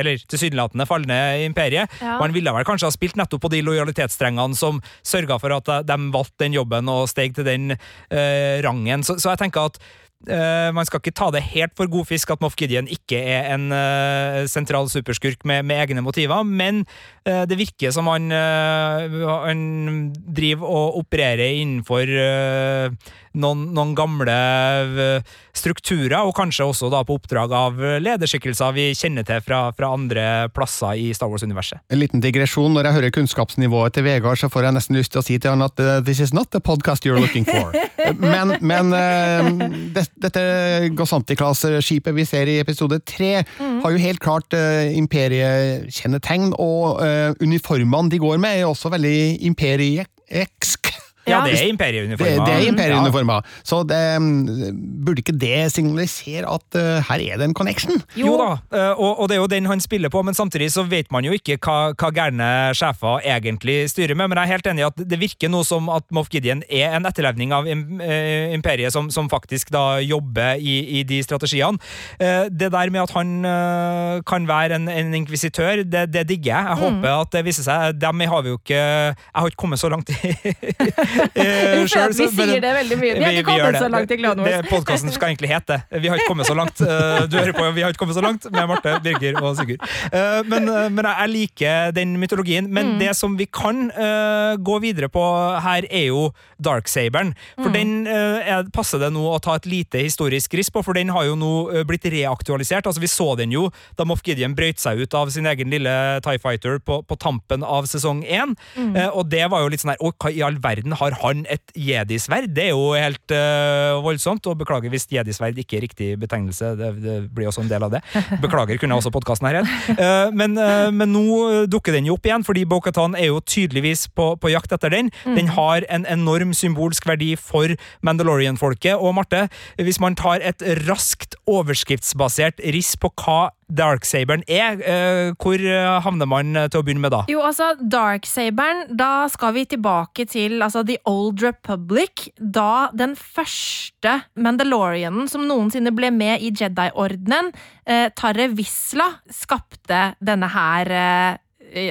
eller tilsynelatende falne imperiet? Ja. Man ville vel kanskje ha spilt nettopp på de lojalitetsstrengene som sørga for at de valgte den jobben og steg til den eh, rangen. Så, så jeg tenker at eh, man skal ikke ta det helt for god fisk at Moff Gideon ikke er en eh, sentral superskurk med, med egne motiver, men eh, det virker som han, eh, han driver og opererer innenfor eh, noen, noen gamle eh, strukturer, og kanskje også da på oppdrag av lederskikkelser vi kjenner til fra, fra andre plasser i Star Wars-universet. En liten digresjon. Når jeg hører kunnskapsnivået til Vegard, så får jeg nesten lyst til å si til han at uh, this is not the podcast you're looking for. men men det, dette Gosanti-klasse-skipet vi ser i episode tre, har jo helt klart uh, imperiekjennetegn, og uh, uniformene de går med er også veldig imperieeksk. Ja, det er Det, imperieuniformer. det er Ja. Så det, mm, burde ikke det signalisere at uh, her er det en connection? Jo da, uh, og, og det er jo den han spiller på, men samtidig så vet man jo ikke hva, hva gærne sjefer egentlig styrer med. Men jeg er helt enig i at det virker noe som at Moff Gideon er en etterlevning av im, uh, imperiet som, som faktisk da jobber i, i de strategiene. Eh, det der med at han kan være en, en inkvisitør, det, det digger jeg. Jeg håper at det viser seg. Dem har vi jo ikke Jeg har ikke kommet så langt i eh, Vi selv, vi sier det veldig mye. Vi har ikke kommet det. så langt i Wars. Det Podkasten skal egentlig hete Vi har ikke kommet så langt. Eh, Du hører på Vi har ikke kommet så langt med Marte, Birger og Sigurd. Eh, Men, eh, men jeg liker den mytologien. Men det som vi kan gå videre på her, er jo Darksaberen. For den eh, er, passer det nå å ta et lite historisk riss på, for den har jo nå blitt reaktualisert. Altså Vi så den jo da Moff Gideon brøyt seg ut av sin egen lille Tie Fighter på, på tampen av sesong én. Eh, og det var jo litt sånn her Å, hva i all verden har han et jedisverd? Det er jo helt uh, voldsomt. Og beklager hvis jedisverd ikke er riktig betegnelse. Det, det blir også en del av det. Beklager, kunne også podkasten her. Eh, men, uh, men nå dukker den jo opp igjen, fordi Bo-Katan er jo tydeligvis på, på jakt etter den. Den har en enorm symbolsk verdi for Mandalorian-folket. Og Marte, hvis man tar et raskt overskriftsbasert riss på hva Darksaberen er, eh, hvor eh, havner man til å begynne med da? Jo, altså, Darksaberen, da skal vi tilbake til altså, The Old Republic. Da den første Mandalorianen som noensinne ble med i Jedi-ordenen, eh, Tarre Visla, skapte denne her eh,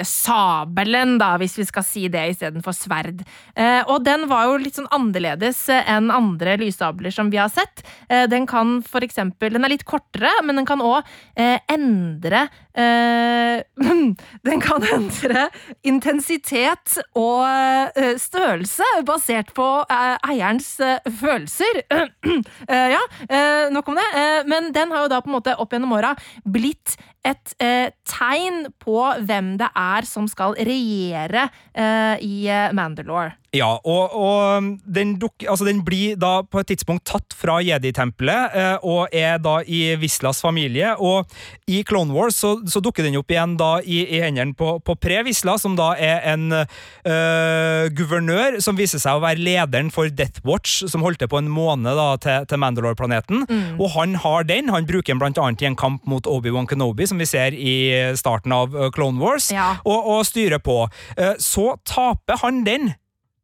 sabelen, da, hvis vi skal si det istedenfor sverd. Eh, og den var jo litt sånn annerledes eh, enn andre lyssabler som vi har sett. Eh, den kan for eksempel Den er litt kortere, men den kan òg eh, endre eh, Den kan endre intensitet og eh, størrelse basert på eh, eierens eh, følelser. Eh, ja, eh, nok om det. Eh, men den har jo da på en måte opp gjennom åra blitt et eh, tegn på hvem det er som skal regjere eh, i eh, Mandalore. Ja, og, og den, duk, altså den blir da på et tidspunkt tatt fra Jedi-tempelet eh, og er da i Vislas familie. Og i Clone Wars så, så dukker den opp igjen da i, i hendene på, på Pre Visla, som da er en eh, guvernør som viser seg å være lederen for Death Watch, som holdt til på en måned da til, til Mandalore-planeten. Og han har den. Han bruker den blant annet i en kamp mot Obi-Wan Kenobi, som vi ser i starten av eh, Clone Wars, Ja. og, og styrer på. Eh, så taper han den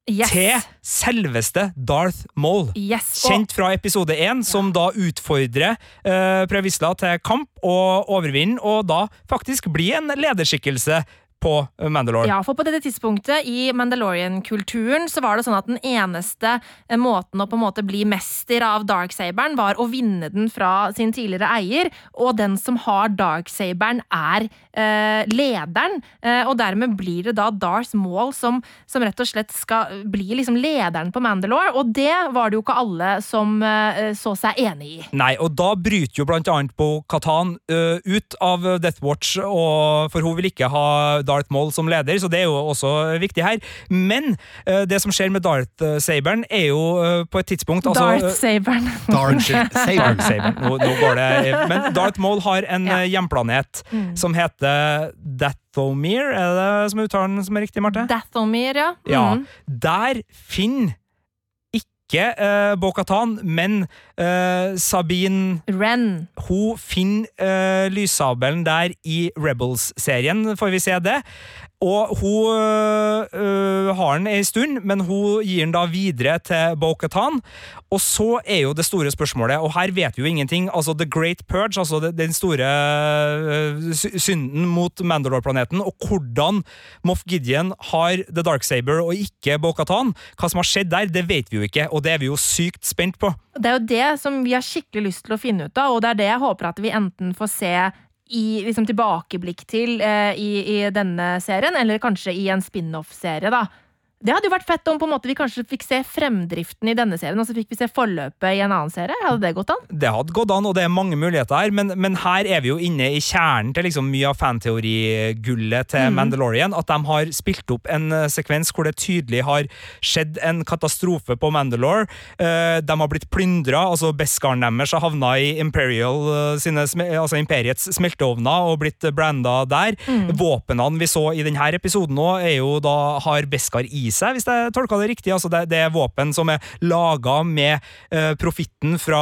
Yes. til selveste Darth Maul. Yes. og- Kjent fra episode 1, som da utfordrer uh, Previsla til kamp og overvinner, og da faktisk blir en lederskikkelse på eh, Mandalore. Ja, for på dette tidspunktet i Mandalorian-kulturen så var det sånn at den eneste eh, måten å på en måte bli mester av Darksaberen var å vinne den fra sin tidligere eier, og den som har Darksaberen er eh, lederen, eh, og dermed blir det da Darth Maul som, som rett og slett skal bli liksom lederen på Mandalore, og det var det jo ikke alle som eh, så seg enig i. Nei, og da bryter jo blant annet Bo Katan eh, ut av Death Watch, og, for hun vil ikke ha Darth Maul som leder, så det er jo også viktig her. Men eh, det som skjer med Darth eh, Saberen, er jo eh, på et tidspunkt altså, eh, Darth-saberen. Darth Saberen. Darksaberen. Nå, nå går det Men Darth Maul har en Ja. hjemplanet hjemplanet som heter Dathomir, er det som er uttalen som er riktig, Marte? Dathomir, ja. Ja. Mm. Der finner ikke uh, Bo-Katan, men uh, Sabine Ren. hun finner uh, lyssabelen der i Rebels-serien, får vi se det. Og hun øh, har den ei stund, men hun gir den da videre til Bo-Katan. Og så er jo det store spørsmålet, og her vet vi jo ingenting, altså The Great Purge, altså den store øh, synden mot Mandalore-planeten, og hvordan Moff Gideon har The Darksaber og ikke Bo-Katan. Hva som har skjedd der, det vet vi jo ikke, og det er vi jo sykt spent på. Det er jo det som vi har skikkelig lyst til å finne ut av, og det er det jeg håper at vi enten får se i liksom, tilbakeblikk til eh, i, i, denne serien, eller kanskje i en spin-off-serie. da. Det hadde jo vært fett om på en måte vi kanskje fikk se fremdriften i denne serien, og så fikk vi se forløpet i en annen serie. Hadde det gått an? Det hadde gått an, og det er mange muligheter her, men, men her er vi jo inne i kjernen til liksom mye av fanteorigullet til mm. Mandalorian. At de har spilt opp en uh, sekvens hvor det tydelig har skjedd en katastrofe på Mandalore. Uh, de har blitt plyndra, altså Beskaren deres har havna i Imperial uh, sine, altså Imperiets smelteovner og blitt branda der. Mm. Våpnene vi så i denne episoden da har Beskar i seg, hvis jeg tolka det riktig. Altså det, det, er våpen som er laga med uh, profitten fra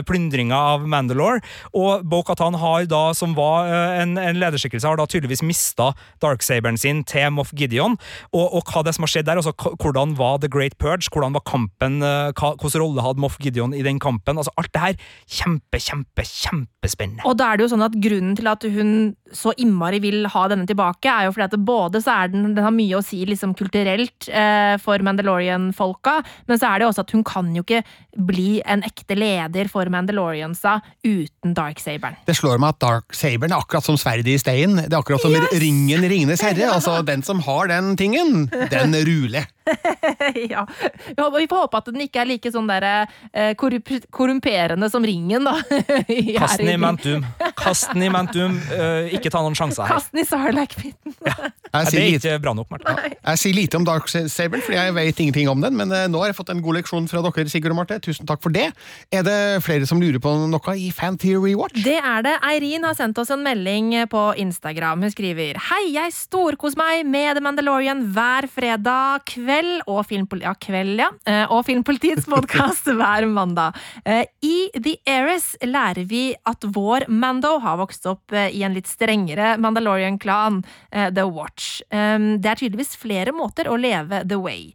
uh, plyndringa av Mandalore. Og Bo-Katan har da, som var uh, en, en, lederskikkelse, har da tydeligvis mista darksaberen sin til Moff Gideon. Og, og, hva det som har skjedd der, altså hvordan var The Great Purge, hvordan var kampen, uh, hva, hvordan rolle hadde Moff Gideon i den kampen? altså Alt det her, kjempe, kjempe, kjempespennende. Og da er det jo sånn at grunnen til at hun så innmari vil ha denne tilbake, er jo fordi at både så er den, den har mye å si liksom kulturelt eh, for Mandalorian-folka, men så er det også at hun kan jo ikke bli en ekte leder for Mandaloriansa uten Darksaberen. Det slår meg at Darksaberen er akkurat som sverdet i steinen. Det er akkurat som yes! ringen Ringenes herre. Altså, den som har den tingen, den ruler. ja. Vi får håpe at den ikke er like sånn der, eh, korrumperende som ringen, da. Kast den i mentum. Kast den i mentum. Uh, ikke ta noen sjanser her. Kast den i Sarlacc-pitten. ja. Det er ikke bra nok, Marte. Jeg sier lite om Darksaberen, for jeg vet ingenting om den, men uh, nå har jeg fått en god leksjon fra dere, Sigurd og Marte. Tusen takk for det. Er det flere som lurer på noe i Fan Theory Watch? Det er det. Eirin har sendt oss en melding på Instagram. Hun skriver Hei, jeg storkoser meg med The Mandalorian hver fredag kveld og Filmpol ja, kveld, ja. Eh, og Filmpolitiets podkast hver mandag. Eh, I The Heiress lærer vi at vår Mando har vokst opp eh, i en litt strengere Mandalorian-klan, The Watch. Det er tydeligvis flere måter å leve The Way.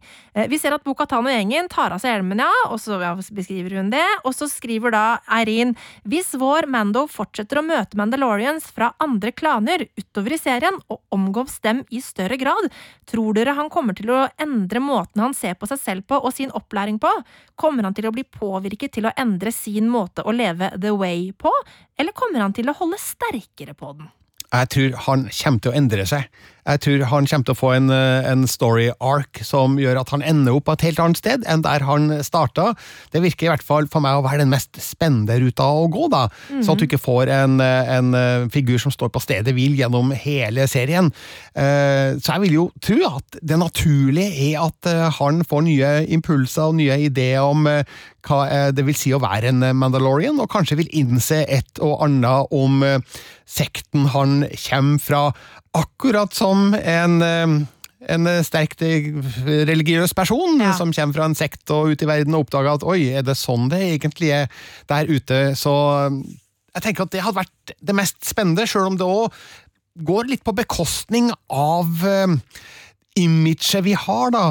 Vi ser at Bokatan og gjengen tar av seg hjelmen, ja, og så ja, beskriver hun det. Og så skriver da Eirin hvis vår Mando fortsetter å møte Mandalorians fra andre klaner utover i serien, og omgås dem i større grad, tror dere han kommer til å endre måten han ser på seg selv på og sin opplæring på? Kommer han til å bli påvirket til å endre sin måte å leve the way på, eller kommer han til å holde sterkere på den? Jeg tror han kommer til å endre seg. Jeg tror han kommer til å få en, eh, en, story arc som gjør at han ender opp på et helt annet sted enn der han starta. Det virker i hvert fall for meg å være den mest spennende ruta å gå, da. Mm. Så at du ikke får en, en, eh, figur som står på stedet hvil gjennom hele serien. Eh, så jeg vil jo tro at det naturlige er at han får nye impulser og nye ideer om hva det vil si å være en Mandalorian, og kanskje vil innse et og annet om sekten han kommer fra akkurat som en eh, en sterkt religiøs person ja. som kommer fra en sekt og ut i verden og oppdager at oi, er det sånn det egentlig er der ute? Så jeg tenker at det hadde vært det mest spennende, sjøl om det òg går litt på bekostning av eh, imaget vi har da,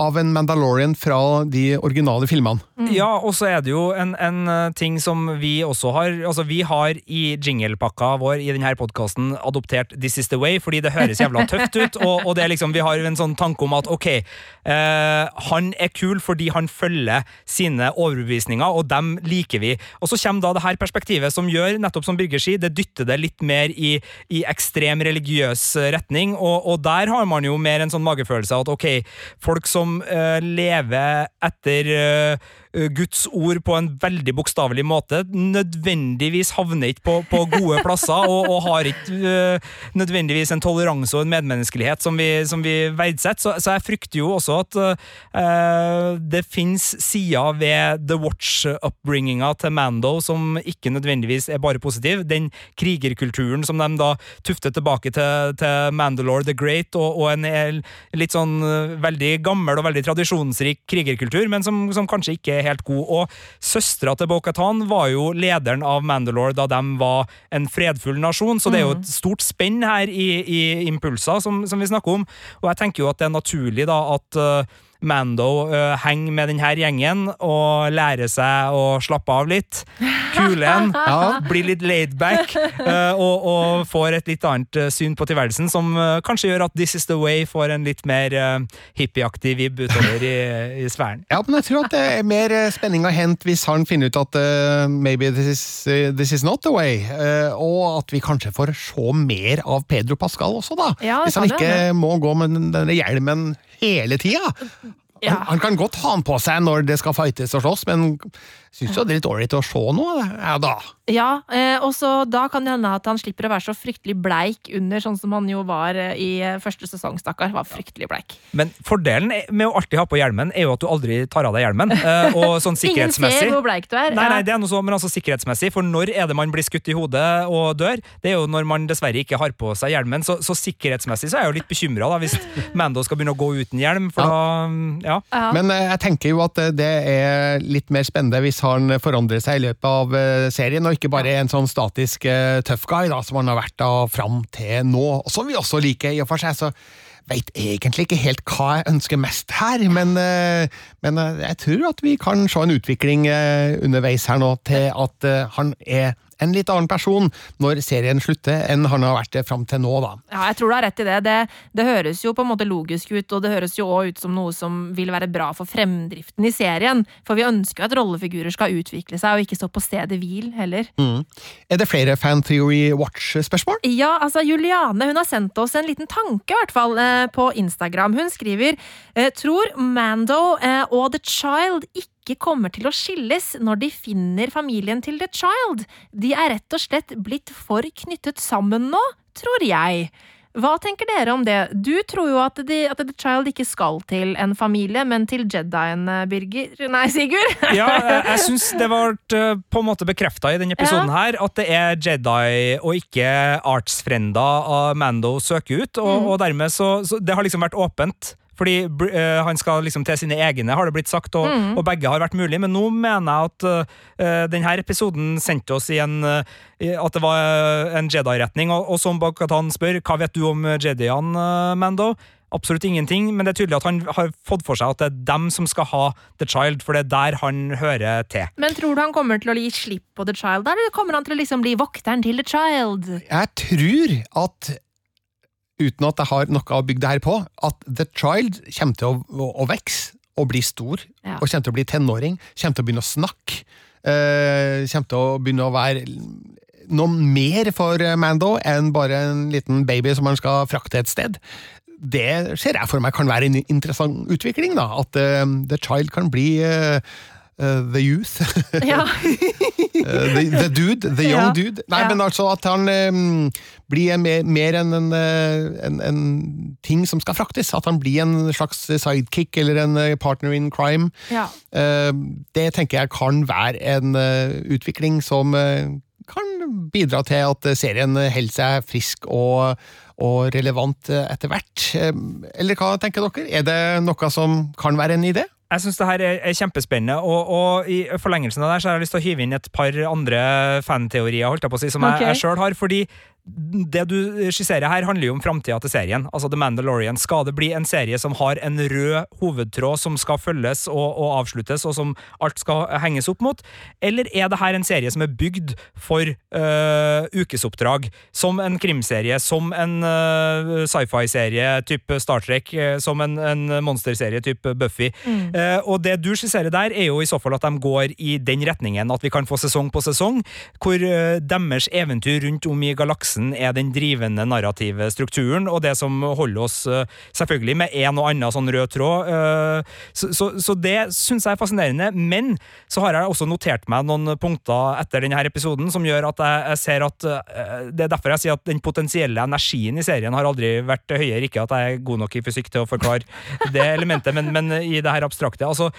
av en Mandalorian fra de originale filmene. Mm. Ja, og så er det jo en, en, eh, ting som vi også har Altså, vi har i jinglepakka vår i denne podkasten adoptert This Is The Way, fordi det høres jævla tøft ut, og, og det er liksom, vi har en sånn tanke om at ok, eh, han er kul fordi han følger sine overbevisninger, og dem liker vi. Og så kommer da det her perspektivet som gjør, nettopp som Birger sier, det dytter det litt mer i, i ekstrem religiøs retning, og, og der har man jo mer en sånn magefølelse av at ok, folk som uh, lever etter Eh, Guds ord på en veldig bokstavelig måte, nødvendigvis havner ikke på, på gode plasser, og, og har ikke uh, nødvendigvis en toleranse og en medmenneskelighet som vi, som vi verdsetter. Så, så, jeg frykter jo også at uh, det fins sider ved The Watch-upbringinga til Mando som ikke nødvendigvis er bare positiv. Den krigerkulturen som de da tufter tilbake til, til Mandalore the Great, og, og en litt sånn eh, veldig gammel og veldig tradisjonsrik krigerkultur, men som, som kanskje ikke er helt god. Og søstera til Bo-Katan var jo lederen av Mandalore da de var en fredfull nasjon, så det er jo et stort spenn her i, i impulser som, som vi snakker om, og jeg tenker jo at det er naturlig da at uh, Mando uh, henger med denne gjengen og lærer seg å slappe av litt. Kule en, ja, blir litt laidback uh, og, og får et litt annet uh, syn på tilværelsen, som uh, kanskje gjør at This Is The Way får en litt mer uh, hippieaktig vibb utover i, i sfæren. Ja, men jeg tror at det er mer spenning å hente hvis han finner ut at uh, maybe this is, uh, this is not the way, uh, og at vi kanskje får se mer av Pedro Pascal også, da. Ja, hvis han ikke det. må gå med den- denne hjelmen hele tida. Ja. Han, han kan godt ha den på seg når det skal fightes og slåss, men syns jo det er litt ålreit å se noe, ja da. Ja, eh, og så da kan det hende at han slipper å være så fryktelig bleik under, sånn som han jo var eh, i eh, første sesong, stakkar. Var fryktelig bleik. Men fordelen med å alltid ha på hjelmen, er jo at du aldri tar av deg hjelmen. Og sånn Ingen ser hvor bleik du er. Nei, nei, det er noe så, men altså sikkerhetsmessig, for når er det man blir skutt i hodet og dør? Det er jo når man dessverre ikke har på seg hjelmen, så, så sikkerhetsmessig så er jeg jo litt bekymra hvis Mando skal begynne å gå uten hjelm, for da Ja. Ja. Men eh, jeg tenker jo at eh, det er litt mer spennende hvis han forandrer seg i løpet av eh, serien, og ikke bare er en sånn statisk tøff guy da, som han har vært da fram til nå. Og som vi også liker, i og for seg. så Veit egentlig ikke helt hva jeg ønsker mest her, men, men jeg tror at vi kan se en utvikling underveis her nå til at han er en litt annen person når serien slutter, enn han har vært det fram til nå, da. Ja, jeg tror du har rett i det. det. Det høres jo på en måte logisk ut, og det høres jo òg ut som noe som vil være bra for fremdriften i serien. For vi ønsker jo at rollefigurer skal utvikle seg, og ikke stå på stedet hvil heller. Er det flere Fan Theory Watch-spørsmål? Ja, altså Juliane hun har sendt oss en liten tanke i hvert fall eh, på Instagram. Hun skriver eh, tror Mando eh, og The Child ikke kommer til å skilles når de finner familien til The Child. De er rett og slett blitt for knyttet sammen nå, tror jeg. Hva tenker dere om det? Du tror jo at, de, at The Child ikke skal til en familie, men til Jedien, eh, Birger Nei, Sigurd! Ja, jeg, jeg syns det ble eh, på en måte bekrefta i denne episoden her at det er Jedi og ikke artsfrender av Mando søker ut, og, og dermed så, så Det har liksom vært åpent. Fordi eh, han skal liksom til sine egne, har det blitt sagt, og, og begge har vært mulig. Men nå mener jeg at uh, denne episoden sendte oss i en uh, At det var en Jedi-retning. Og, og som Bakatan spør, hva vet du om Jediene, Mando? Absolutt ingenting, men det er tydelig at han har fått for seg at det er dem som skal ha The Child, for det er der han hører til. Men tror du han kommer til å gi slipp på The Child, eller kommer han til å liksom bli vokteren til The Child? Jeg tror at uten at jeg har noe å bygge det her på, at The Child kommer til å, å, å vokse og bli stor, Ja. og kommer til å bli tenåring, kommer til å begynne å snakke, eh, kommer til å begynne å være noe mer for Mando enn bare en liten baby som han skal frakte et sted. Det ser jeg for meg kan være en interessant utvikling, da. At uh, The Child kan bli eh, eh, The Youth. Ja. uh, the, the dude, the young Ja. dude. Nei, Ja. men altså at han um, blir mer, mer enn en, eh, en, en ting som skal fraktes. At han blir en slags sidekick eller en partner in crime. ja. Eh, det tenker jeg kan være en utvikling som kan bidra til at serien holder seg frisk og, og relevant etter hvert. Eller hva tenker dere? Er det noe som kan være en idé? Jeg syns det her er, kjempespennende, og, og i forlengelsen av det her så har jeg lyst til å hive inn et par andre fanteorier holdt jeg på å si, som okay. jeg, jeg sjøl har. fordi det du skisserer her, handler jo om framtida til serien. Altså The Mandalorian. Skal det bli en serie som har en rød hovedtråd som skal følges og, og avsluttes, og som alt skal henges opp mot? Eller er det her en serie som er bygd for øh, ukesoppdrag? Som en krimserie, som en øh, sci-fi-serie type Star Trek, som en, en monsterserie type Buffy. Eh, og det du skisserer der, er jo i så fall at de går i den retningen, at vi kan få sesong på sesong, hvor øh, deres eventyr rundt om i galaksen er den drivende narrative strukturen, og det som holder oss øh, selvfølgelig med en og annen sånn rød tråd. øh, så, så, så det syns jeg er fascinerende. Men så har jeg også notert meg noen punkter etter denne episoden som gjør at jeg, jeg ser at øh, Det er derfor jeg sier at den potensielle energien i serien har aldri vært høyere. Ikke at jeg er god nok i fysikk til å forklare det elementet, men, men i det her abstrakte. altså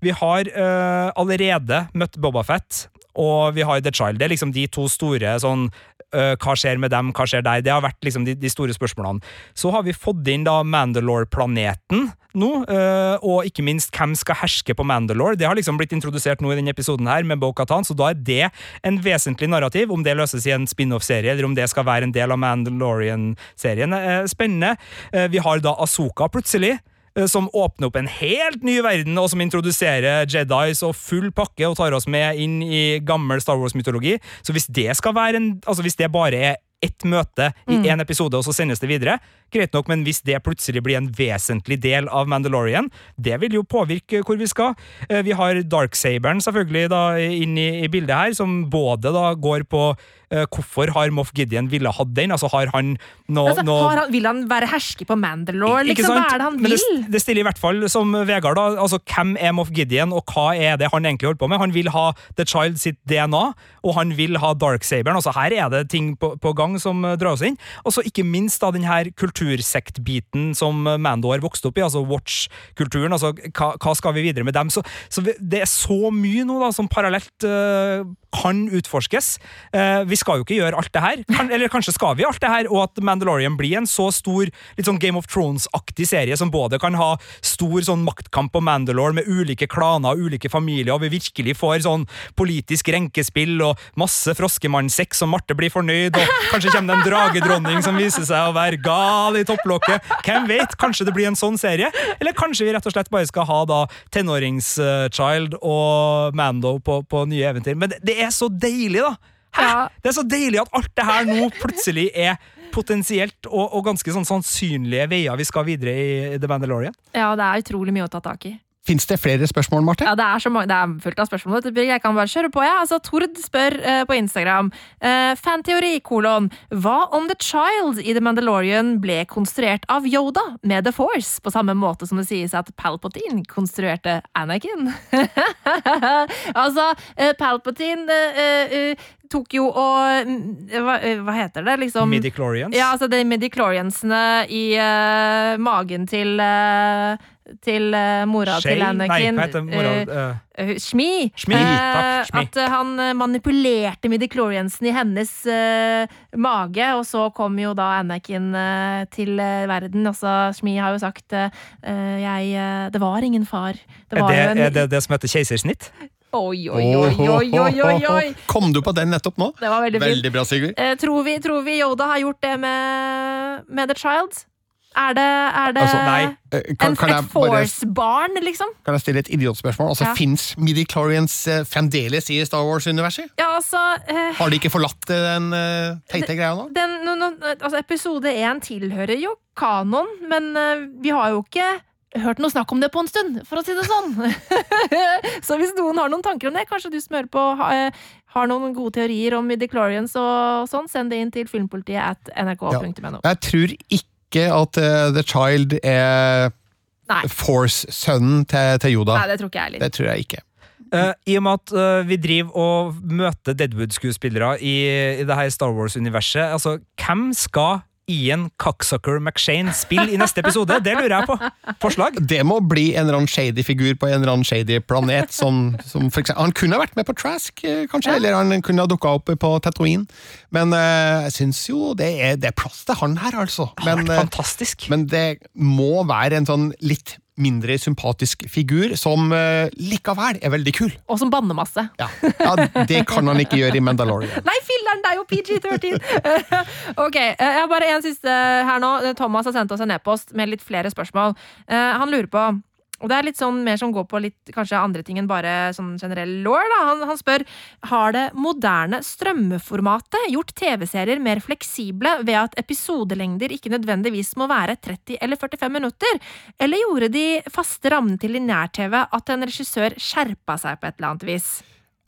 vi har uh, allerede møtt Bobafett, og vi har The Child. Det er liksom de to store sånn øh, Hva skjer med dem, hva skjer der? Det har vært liksom de, de store spørsmålene. Så har vi fått inn da Mandalore-planeten nå, øh, og ikke minst hvem skal herske på Mandalore. Det har liksom blitt introdusert nå i denne episoden her med Bo-Katan, så da er det en vesentlig narrativ. Om det løses i en spin-off-serie, eller om det skal være en del av Mandalorian-serien, er spennende. Vi har da Asoka plutselig. Eh, Som åpner opp en helt ny verden, og som introduserer Jedis og full pakke og tar oss med inn i gammel Star Wars-mytologi. Så hvis det skal være en Altså hvis det bare er ett møte i én episode, og så sendes det videre, greit nok, men hvis det plutselig blir en vesentlig del av Mandalorian, det vil jo påvirke hvor vi skal. Eh, Vi har Darksaberen selvfølgelig da inn i, i bildet her, som både da går på hvorfor har Moff Gideon ville hatt den, altså har han noe Altså, har han, vil han være herske på Mandalore? Liksom? Hva er det han vil? det, det stiller i hvert fall som Vegard, da. Altså, hvem er Moff Gideon, og hva er det han egentlig holder på med? Han vil ha The Child sitt DNA, og han vil ha Darksaberen. Altså, her er det ting på, på gang som eh, drar oss inn. Og så ikke minst da den her kultursektbiten som Mandalore Mando har vokst opp i, altså Watch-kulturen. altså hva, hva skal vi videre med dem? Så, så vi- det er så mye nå da som parallelt uh, kan utforskes. Uh, vi skal jo ikke gjøre alt det her, eller kanskje skal vi alt det her, og at Mandalorian blir en så stor litt sånn Game of Thrones-aktig serie som både kan ha stor sånn maktkamp på Mandalore med ulike klaner og ulike familier, og vi virkelig får sånn politisk renkespill og masse froskemannssex, og Marte blir fornøyd, og kanskje kommer det en dragedronning som viser seg å være gal i topplokket. Hvem vet? Kanskje det blir en sånn serie? Eller kanskje vi rett og slett bare skal ha da tenåringschild og Mando på, på nye eventyr. Men det er så deilig, da! Hæ? Ja. Det er så deilig at alt det her nå plutselig er potensielt og, og ganske sånn sannsynlige veier vi skal videre i The Mandalorian. Ja, det er utrolig mye å ta tak i. Fins det flere spørsmål, Marte? Ja, det er, så mange, det er fullt av spørsmål. Jeg kan bare kjøre på. Ja. Altså, Tord spør uh, på Instagram. uh, fanteori, kolon. Hva om The Child i The Mandalorian ble konstruert av Yoda med The Force, på samme måte som det sies at Palpatine konstruerte Anakin? altså, uh, Palpatine tok jo og mm, hva, eh, hva heter det, liksom? Midichlorians. Ja, altså de midichloriansene i uh, magen til uh, til uh, mora Shale? til Anakin. Nei, hva heter mora? Eh, eh, uh, Shmi. Shmi, Shmi. At eh, han eh, manipulerte midichloriansen i hennes eh, mage, og så kom jo da Anakin eh, til eh, verden. Altså, Shmi har jo sagt eh, eh, jeg, eh, Det var ingen far. Det er, det, en er det det som heter keisersnitt? Oi, oi, oi, oi, oi, oi, oi! Kom du på den nettopp nå? Det var veldig. Veldig bra, Sigurd. Eh, tror, vi, tror vi Yoda har gjort det med, med The Child? Er det, er det Altså, nei. Eh, Kan, en, kan, et Force-barn, liksom? kan jeg stille et idiotspørsmål? Altså, Ja. Fins midichlorians eh, fremdeles i Star Wars-universet? Ja, altså eh, Har de ikke forlatt eh, den eh, teite greia nå? den, no, no, altså Episode én tilhører jo kanon, men eh, vi har jo ikke hørt noe snakk om det på en stund, for å si det sånn. så hvis noen har noen tanker om det, kanskje du som hører på ha, eh, har noen gode teorier om midichlorians og sånn, send det inn til filmpolitiet at nrk.no. Jeg tror ikke at uh, The Child er Force-sønnen til, til Yoda. Nei, det tror ikke jeg heller. Det tror jeg ikke. Uh, I og med at uh, vi driver og møter Deadwood-skuespillere i, i det her Star Wars-universet, altså, hvem skal Ian Cocksucker McShane spille i neste episode? Det lurer jeg på. Forslag? Det må bli en eller annen shady figur på en eller annen shady planet. Som, som for eksempel, han kunne ha vært med på Trask, kanskje, kanskje, eller han kunne ha dukka opp på Tatooine. Men eh, jeg syns jo det er, det er plass til han her, altså. Det har Men, vært eh, fantastisk. men det må være en sånn litt mindre sympatisk figur, som eh, likevel er veldig kul. Og som banner masse. Ja. ja, Det kan han ikke gjøre i Mandalorian. Nei, filler'n, det er jo PG-13! ok, eh, jeg har bare en siste her nå. Thomas har sendt oss en e-post med litt flere spørsmål. Eh, Han lurer på og det er litt sånn mer som går på litt kanskje andre ting enn bare sånn generell law. Han, han spør har det moderne strømmeformatet gjort TV-serier mer fleksible ved at episodelengder ikke nødvendigvis må være 30 eller 45 minutter? Eller gjorde de faste rammene til linær-TV at en regissør skjerpa seg på et eller annet vis?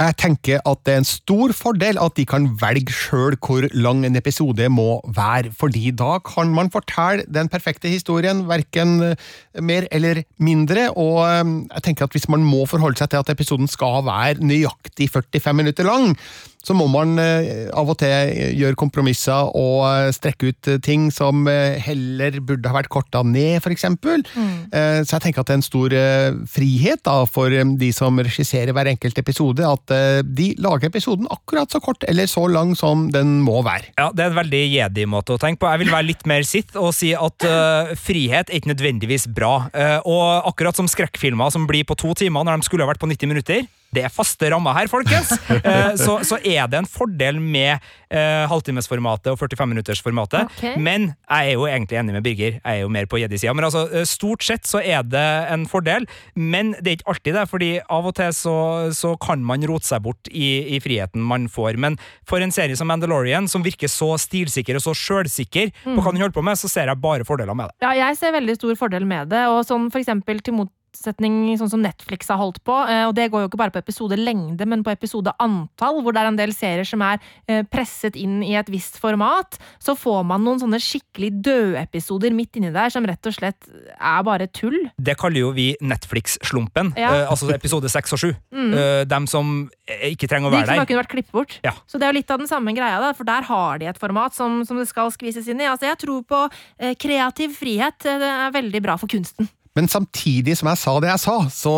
Jeg tenker at det er en stor fordel at de kan velge sjøl hvor lang en episode må være, fordi da kan man fortelle den perfekte historien, verken eh, mer eller mindre, og eh, jeg tenker at hvis man må forholde seg til at episoden skal være nøyaktig 45 minutter lang, så må man eh, av og til gjøre kompromisser og eh, strekke ut eh, ting som eh, heller burde ha vært korta ned, for eksempel. Eh, så jeg tenker at det er en stor eh, frihet da, for eh, de som regisserer hver enkelt episode, at eh, de lager episoden akkurat så kort eller så lang som den må være. Ja, Det er en veldig jedi-måte å tenke på. Jeg vil være litt mer sitt og si at uh, frihet er ikke nødvendigvis bra. Uh, og akkurat som skrekkfilmer som blir på to timer når de skulle ha vært på 90 minutter, det er faste rammer her, folkens! Eh, så, så er det en fordel med uh, halvtimesformatet og 45-minuttersformatet. Okay. Men jeg er jo egentlig enig med Birger. Jeg er jo mer på jedi-sida. Men altså, eh, stort sett så er det en fordel, men det er ikke alltid det. fordi av og til så, så kan man rote seg bort i, i friheten man får. Men for en serie som Mandalorian, som virker så stilsikker og så sjølsikker på hva den holder på med, så ser jeg bare fordeler med det. Ja, jeg ser veldig stor fordel med det, og sånn for eksempel til motsetning sånn som Netflix har holdt på, eh, og det går jo ikke bare på episodelengde, men på episodeantall, hvor det er en del serier som er eh, presset inn i et visst format, så får man noen sånne skikkelig døde episoder midt inni der som rett og slett er bare tull. Det kaller jo vi Netflix-slumpen. Ja. eh, altså episode seks og sju. Eh, dem som ikke trenger å De være som der. har kunnet vært klippet bort. Ja. Så det er jo litt av den samme greia, da, for der har de et format som, som det skal skvises inn i. Altså, jeg tror på eh, kreativ frihet. Det er veldig bra for kunsten. Men samtidig som jeg sa det jeg sa, så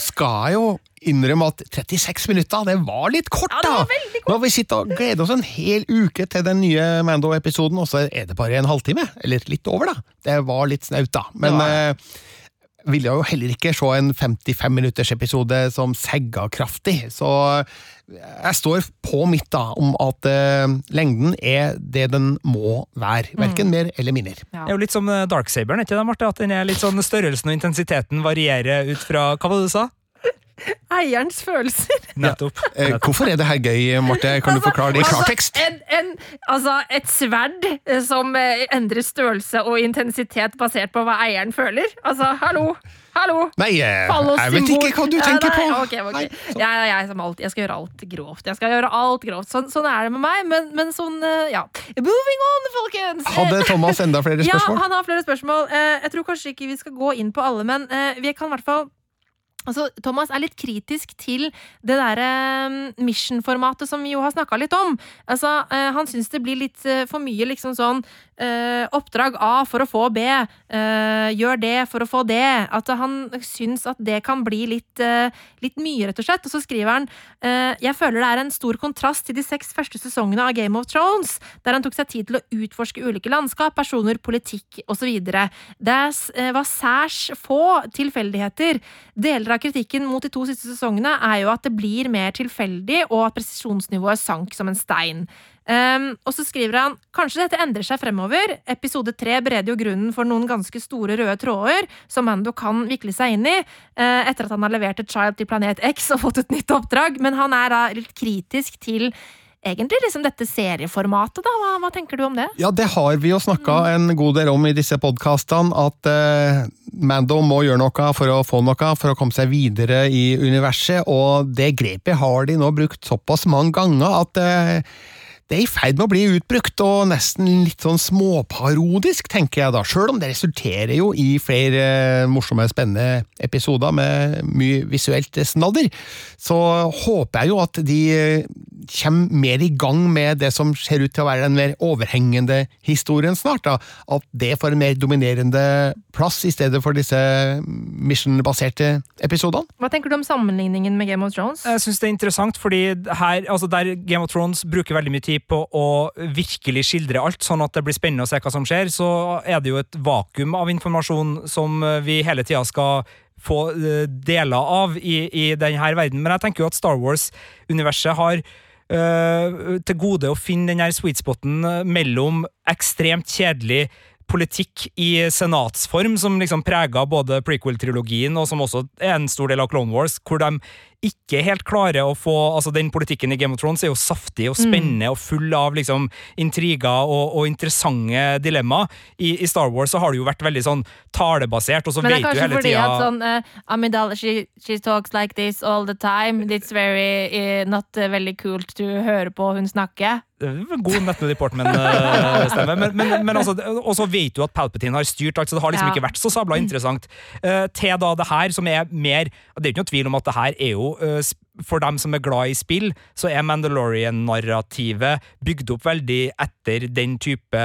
skal jeg jo innrømme at 36 minutter, det var litt kort, da! Ja, det var veldig kort. har vi sitter og gleder oss en hel uke til den nye Mando-episoden, og så er det bare en halvtime. Eller litt over, da. Det var litt snaut, da. Men Det eh, ville jo heller ikke se en 55 minutters episode som segga kraftig, så jeg står på mitt da, om at uh, lengden er det den må være. Verken mer eller mindre. Ja. Det er jo litt som eh, Darksaberen, ikke det, Marte? At den er litt sånn størrelsen og intensiteten varierer ut fra Hva var det du sa? Eierens følelser. Nettopp. Eh, hvorfor er det her gøy, Marte? Kan du forklare det i klartekst? Altså, en, en, altså, et sverd som endrer størrelse og intensitet basert på hva eieren føler. Altså, hallo! Hallo! Nei, eh, jeg vet ikke hva du tenker nei, på. ok, ok. Nei, Jeg, jeg, alltid, jeg skal gjøre alt grovt. Jeg skal gjøre alt grovt. Sånn, sånn er det med meg, men, men sånn, eh, ja. Moving on, folkens! Hadde Thomas enda flere spørsmål? Ja, han har flere spørsmål. Eh, Jeg tror kanskje ikke vi skal gå inn på alle, men vi kan i hvert fall Altså, Thomas er litt kritisk til det derre mission-formatet som vi jo har snakka litt om. Altså, eh, Han syns det blir litt eh, for mye liksom sånn eh, oppdrag A for å få B. gjør det for å få det. At han syns at det kan bli litt, litt mye, rett og slett. Og så skriver han Jeg føler det er en stor kontrast til de seks første sesongene av Game of Thrones, der han tok seg tid til å utforske ulike landskap, personer, politikk osv. Det var særs få tilfeldigheter. Deler av kritikken mot de to siste sesongene er jo at det blir mer tilfeldig, og at presisjonsnivået sank som en stein. Um, og så skriver han kanskje dette endrer seg fremover. Episode tre bereder jo grunnen for noen ganske store røde tråder som Mando kan vikle seg inn i, uh, etter at han har levert et child til Planet X og fått et nytt oppdrag. Men han er da litt kritisk til egentlig liksom dette serieformatet. da. Hva, hva tenker du om det? Ja, det har vi jo snakka en god del om i disse podkastene, at eh, Mando må gjøre noe for å få noe, for å komme seg videre i universet, og det grepet har de nå brukt såpass mange ganger at eh, det er i ferd med å bli utbrukt, og nesten litt sånn småparodisk, tenker jeg da, sjøl om det resulterer jo i flere eh, morsomme, spennende episoder med mye visuelt snadder. Så håper jeg jo at de eh, kommer mer i gang med det som ser ut til å være den mer overhengende historien snart. da, At det får en mer dominerende plass i stedet for disse mission-baserte episodene. Hva tenker du om sammenligningen med Game of Thrones? Jeg synes det er interessant, fordi her, altså der Game of Thrones bruker veldig mye tid på å virkelig skildre alt, sånn at det blir spennende å se hva som skjer, så er det jo et vakuum av informasjon som eh, vi hele tida skal få eh, deler av i, i denne verden. Men jeg tenker jo at Star Wars-universet har øh, til gode å finne den her sweet spoten mellom ekstremt kjedelig politikk i senatsform, som liksom prega både prequel-trilogien, og som også er en stor del av Clone Wars, hvor de ikke helt klarer å få altså Den politikken i Game of Thrones er jo saftig og spennende og full av liksom intriger og, og interessante dilemmaer. I, I Star Wars så har det jo vært veldig sånn talebasert, og så vet du hele tida sånn uh, Amidala, she, she talks like this all the time. It's very eh, not eh, veldig kult to høre på hun snakke. God Nett Portman-stemme. Men, men, men altså, og så vet du at Palpatine har styrt alt, så det har liksom Ja. ikke vært så sabla interessant. Eh, til da det her, som er mer Det er jo ikke noe tvil om at det her er jo eh, for dem som er glad i spill, så er Mandalorian-narrativet bygd opp veldig etter den type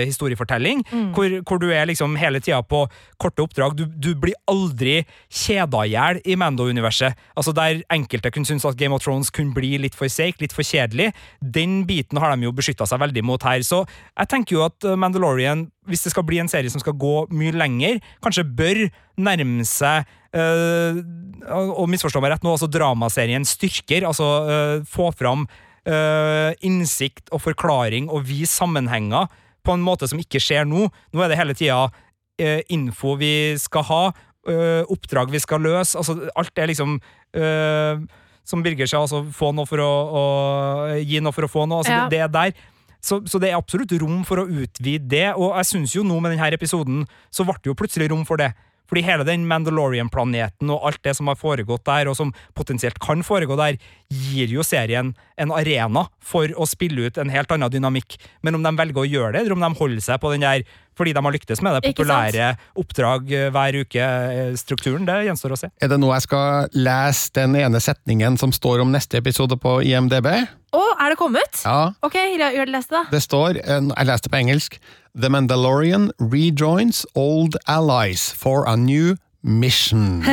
historiefortelling, hvor, hvor du er liksom hele tida på korte oppdrag. Du, du blir aldri kjeda i hjel i Mando-universet. Altså Der enkelte kunne synes at Game of Thrones kunne bli litt for seigt, litt for kjedelig. Den biten har de jo beskytta seg veldig mot her. Så jeg tenker jo at Mandalorian, hvis det skal bli en serie som skal gå mye lenger, kanskje bør nærme seg øh, og misforstå meg rett nå, altså dramaserien styrker. Altså øh, få fram øh, innsikt og forklaring og vise sammenhenger på en måte som ikke skjer nå. Nå er det hele tida info vi skal ha, oppdrag vi skal løse. Altså, alt er liksom Som Birger sa, altså få noe for å, å gi noe for å få noe. Altså, Ja. det, det er der. Så, så det er absolutt rom for å utvide det, og jeg syns jo nå med denne episoden så ble det jo plutselig rom for det. Fordi hele den Mandalorian-planeten og alt det som har foregått der, og som potensielt kan foregå der, gir jo serien en arena for å spille ut en helt annen dynamikk. Men om de velger å gjøre det, eller om de holder seg på den der fordi de har lyktes med det, populære oppdrag eh, hver uke-strukturen, det gjenstår å se. Er det nå jeg skal lese den ene setningen som står om neste episode på IMDb? Å, er det kommet? Ja, Ok, gjør det leste, da. det står, eh, jeg leste på engelsk, The Mandalorian rejoins old allies for a new mission.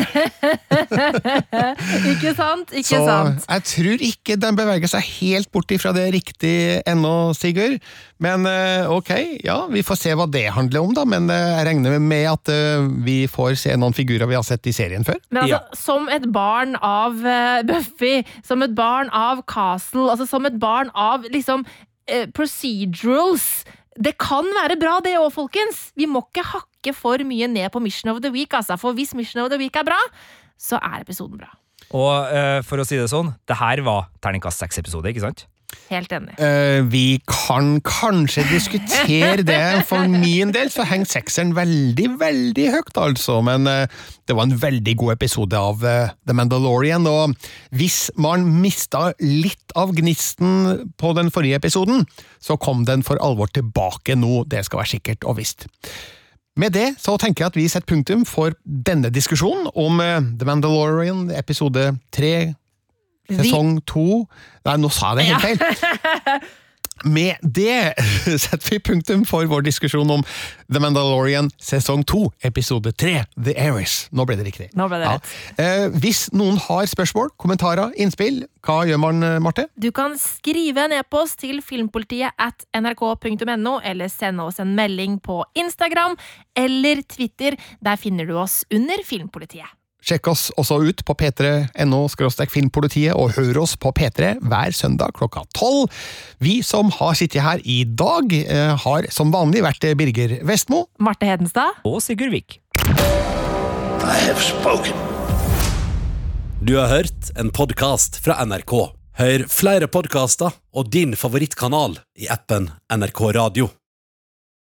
Ikke sant? Ikke Så sant? jeg tror ikke den beveger seg helt bort ifra det riktig ennå, Sigurd. Men eh, ok, ja, vi får se hva det handler om, da. Men eh, jeg regner med at eh, vi får se noen figurer vi har sett i serien før. Men altså, som et barn av Buffy, som et barn av Castle, altså som et barn av liksom procedurals Det kan være bra, det òg, folkens! Vi må ikke hakke for mye ned på Mission of the Week, altså. For hvis Mission of the Week er bra, så er episoden bra. Og uh, for å si det sånn, det her var terningkast seks-episode, ikke sant? Helt enig. Uh, vi kan kanskje diskutere det. For min del så henger sekseren veldig, veldig høyt, altså. Men uh, det var en veldig god episode av uh, The Mandalorian. Og hvis man mista litt av gnisten på den forrige episoden, så kom den for alvor tilbake nå. Det skal være sikkert og visst. Med det så tenker jeg at vi setter punktum for denne diskusjonen om The Mandalorian episode tre Sesong to Nei, nå sa jeg det helt feil. Med det setter vi punktum for vår diskusjon om The Mandalorian sesong to, episode tre, The Ares. Nå ble det riktig. Nå ble det rett. Eh, hvis noen har spørsmål, kommentarer, innspill, hva gjør man, eh, Marte? Du kan skrive en e-post til filmpolitiet at nrk.no, eller sende oss en melding på Instagram eller Twitter. Der finner du oss under Filmpolitiet. Sjekk oss også ut på p3.no filmpolitiet, og hør oss på P3 hver søndag klokka tolv. Vi som har sittet her i dag, eh, har som vanlig vært Birger Vestmo. Marte Hedenstad. Og Sigurd Vik. Du har hørt en podkast fra NRK. Hør flere podkaster og din favorittkanal i appen NRK Radio.